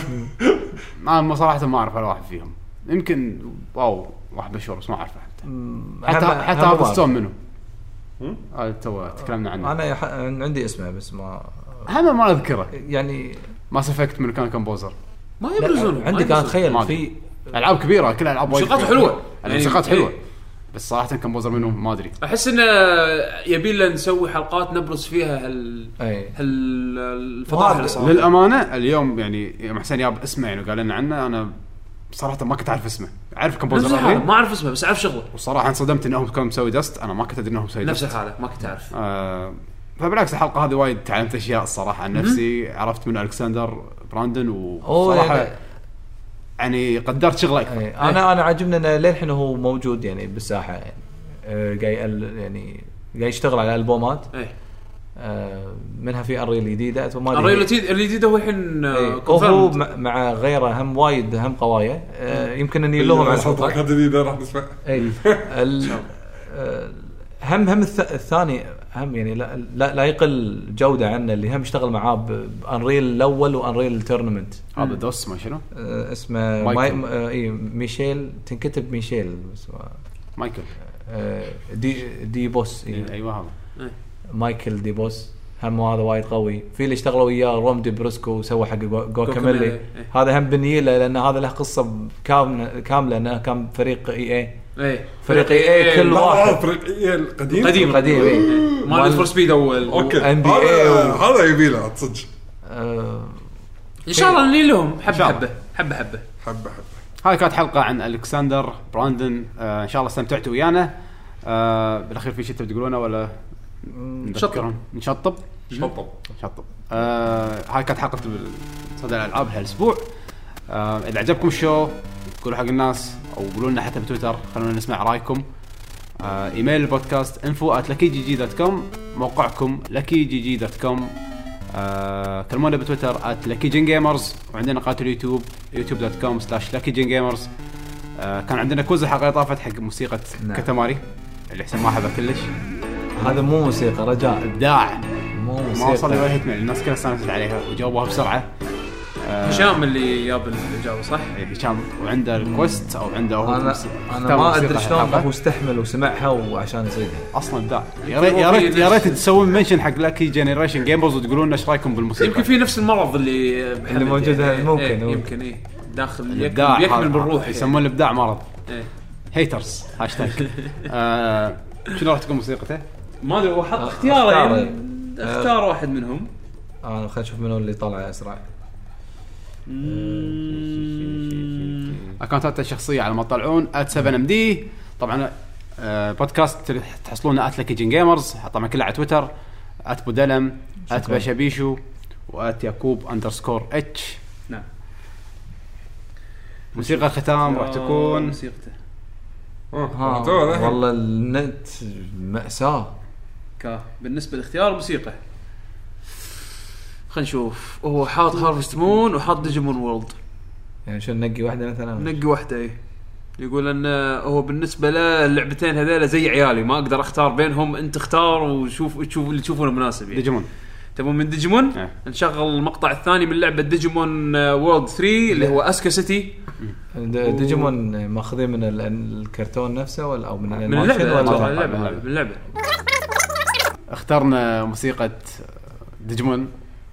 أنا صراحة ما أعرف ولا واحد فيهم. يمكن واو واحد مشهور بس ما أعرفه حتى. حتى هم هذا. ستون منو؟ هذا تو تكلمنا عنه. أنا يح- عندي اسمه بس ما هم ما أذكره. يعني Mass Effect منو كان composer ما يبرزون. ما عندك أنا يبرزون. تخيل ما في ألعاب كبيرة كلها ألعاب وايد موسيقات. حلوة. الموسيقات يعني- حلوة. بس صراحة composer منو ما أدري. أحس إنه يبي لنا نسوي حلقات نبرز فيها هال أي. هال الفضائح اللي صارت للأمانة اليوم يعني يوم حسين جاب اسمه يعني وقال لنا عنه أنا صراحة ما كنت أعرف اسمه. أعرف نفس الحالة أرضي، ما أعرف اسمه بس أعرف شغله. وصراحة انصدمت إنهم كانوا مسوي Dust أنا ما كنت أدري إنهم مسوي نفس Dust. الحالة ما كنت أعرف. آه فبالعكس الحلقة هذه وايد تعلمت أشياء الصراحه عن نفسي. عرفت من ألكسندر براندون أوه، وصراحة يعني- قدرت شغله أكثر أي. أنا أنا عاجبني إنه للحين هو موجود يعني بالساحة يعني. آه، قاعد ال- يعني قاعد يشتغل على ألبومات. إيه. آه، منها في انريل جديده ما الريل الجديد الجديد هو الحين إيه. آه، هو confirmed. مع- غيره هم وايد هم قوايا. آه، يمكن إني لهم على الحلقة هذا جديد راح نسمع هم هم الث- الثاني هم يعني لا, لا, لا يقل جودة عنه اللي هم اشتغل معاه بأنريل الأول وأنريل تورنمنت هذا دوس ما شنو؟ اسمه مايكل. ماي آه، اي ميشيل تنكتب ميشيل. بس ما- مايكل. آه، دي دي بوس إي. أيوه هذا. مايكل دي بوس. هم هذا وايد قوي. في اللي اشتغلوا وياه روم دي بروسكو سوى حق جو- جوكاميلي. إيه. هذا هم بنيله لأن هذا له قصة كامله كاملة إنه كان فريق إي اي إيه. فريق اي كل لا، واحد. فريق إيه القديم. قديم قديم اي مال فور سبيد أول. أوكي. NBA هذا و- هذا يبي له صدق. آه، إن شاء الله نلي لهم. حبه. حبه حبه حبه. حبه حبه. هذه كانت حلقة عن ألكسندر براندون آه إن شاء الله استمتعتوا ويانا. آه بالأخير في شيء تبي تقولونه ولا؟ نشطب؟ شطب. شطب. آه هاي كانت حلقة صدى الألعاب هالأسبوع. آه إذا عجبكم ال show قولوا حق الناس أو قولوا لنا حتى بتويتر خلونا نسمع رأيكم. آه إيميل البودكاست at luckyGG.com موقعكم luckyGG.com آه كلمونا بتويتر luckygengamers وعندنا قناة اليوتيوب youtube.com slash luckygengamers آه كان عندنا quiz الحلقة اللي طافت حق موسيقى نعم. Katamari اللي حسين ما احبها كلش. هذا مو موسيقى رجاء. ابداع مو ما وصل لي موسيقى الناس كلها استانست عليها وجاوبوها بسرعة. هشام اللي جاب الإجابة صح؟ إيه، هشام وعنده ال quest أو عنده هو أنا أنا ما أدري شلون. هو استحمل وسمعها وعشان يصيدها أصلا ابداع يا ريت يا ريت يا ريت تسوون mention حق Lucky Generation Gamers وتقولون لنا إيش رأيكم بالموسيقى يمكن في نفس المرض اللي اللي موجود يعني. ممكن، إيه، ممكن. يمكن إيه داخل الإبداع يكمل, بالروح يسمون الابداع مرض إيه. haters hashtag آه، شنو راح تكون موسيقته؟ ما أدري هو حط آه، اختياره. يعني اختار واحد منهم انا خلينا نشوف منو اللي طالع اسرع اكونتات الشخصيه على ما تطلعون @7md طبعا آه، بودكاست تحصلونه @لكي جيمرز طبعا كله على تويتر @بودلم @باشابيشو و@يعقوب اندرسكور اتش نعم. موسيقى الختام راح تكون. موسيقته. والله النت مأساة. كا بالنسبة لاختيار الموسيقى. خلينا نشوف. هو حاط Harvest Moon وحاط Digimon World يعني شو نقي واحدة مثلا؟ نقي واحدة إيه. يقول إن هو بالنسبة له اللعبتين هذيلا زي عيالي ما أقدر أختار بينهم أنت اختار وشوف تشوف اللي تشوفونه مناسب يعني. ديجيمون تبون من ديجيمون إيه. نشغل المقطع الثاني من لعبة Digimon World 3 اللي هو Asuka City د- ديجيمون ماخذين من ال- الكرتون نفسه ولا أو من من اللعبة ولا من اللعبة من اللعبة. اخترنا موسيقى ديجيمون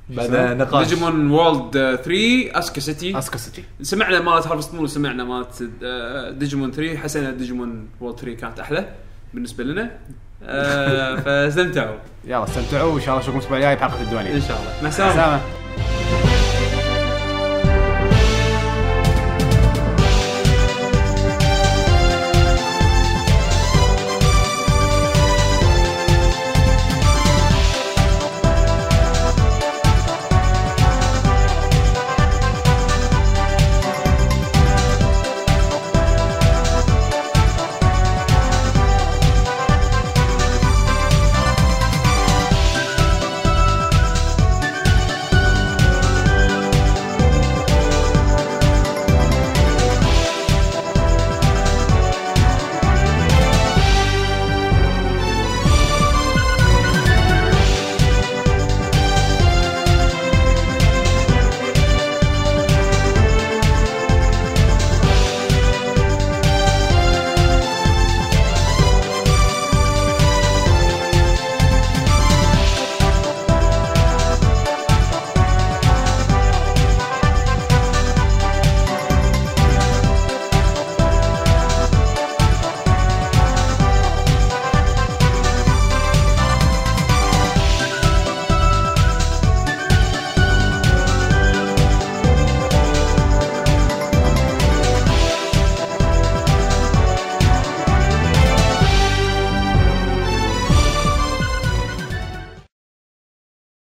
بعد نقاش. Digimon World 3 Asuka City Asuka City سمعنا مالت Harvest Moon وسمعنا مالت ديجيمون 3 حسينا Digimon World 3 كانت أحلى بالنسبة لنا. آه، فاستمتعوا. يلا استمتعوا وإن شاء الله اشوفكم الأسبوع الجاي بحلقة الديوانيه إن شاء الله. مع السلامة. سلامه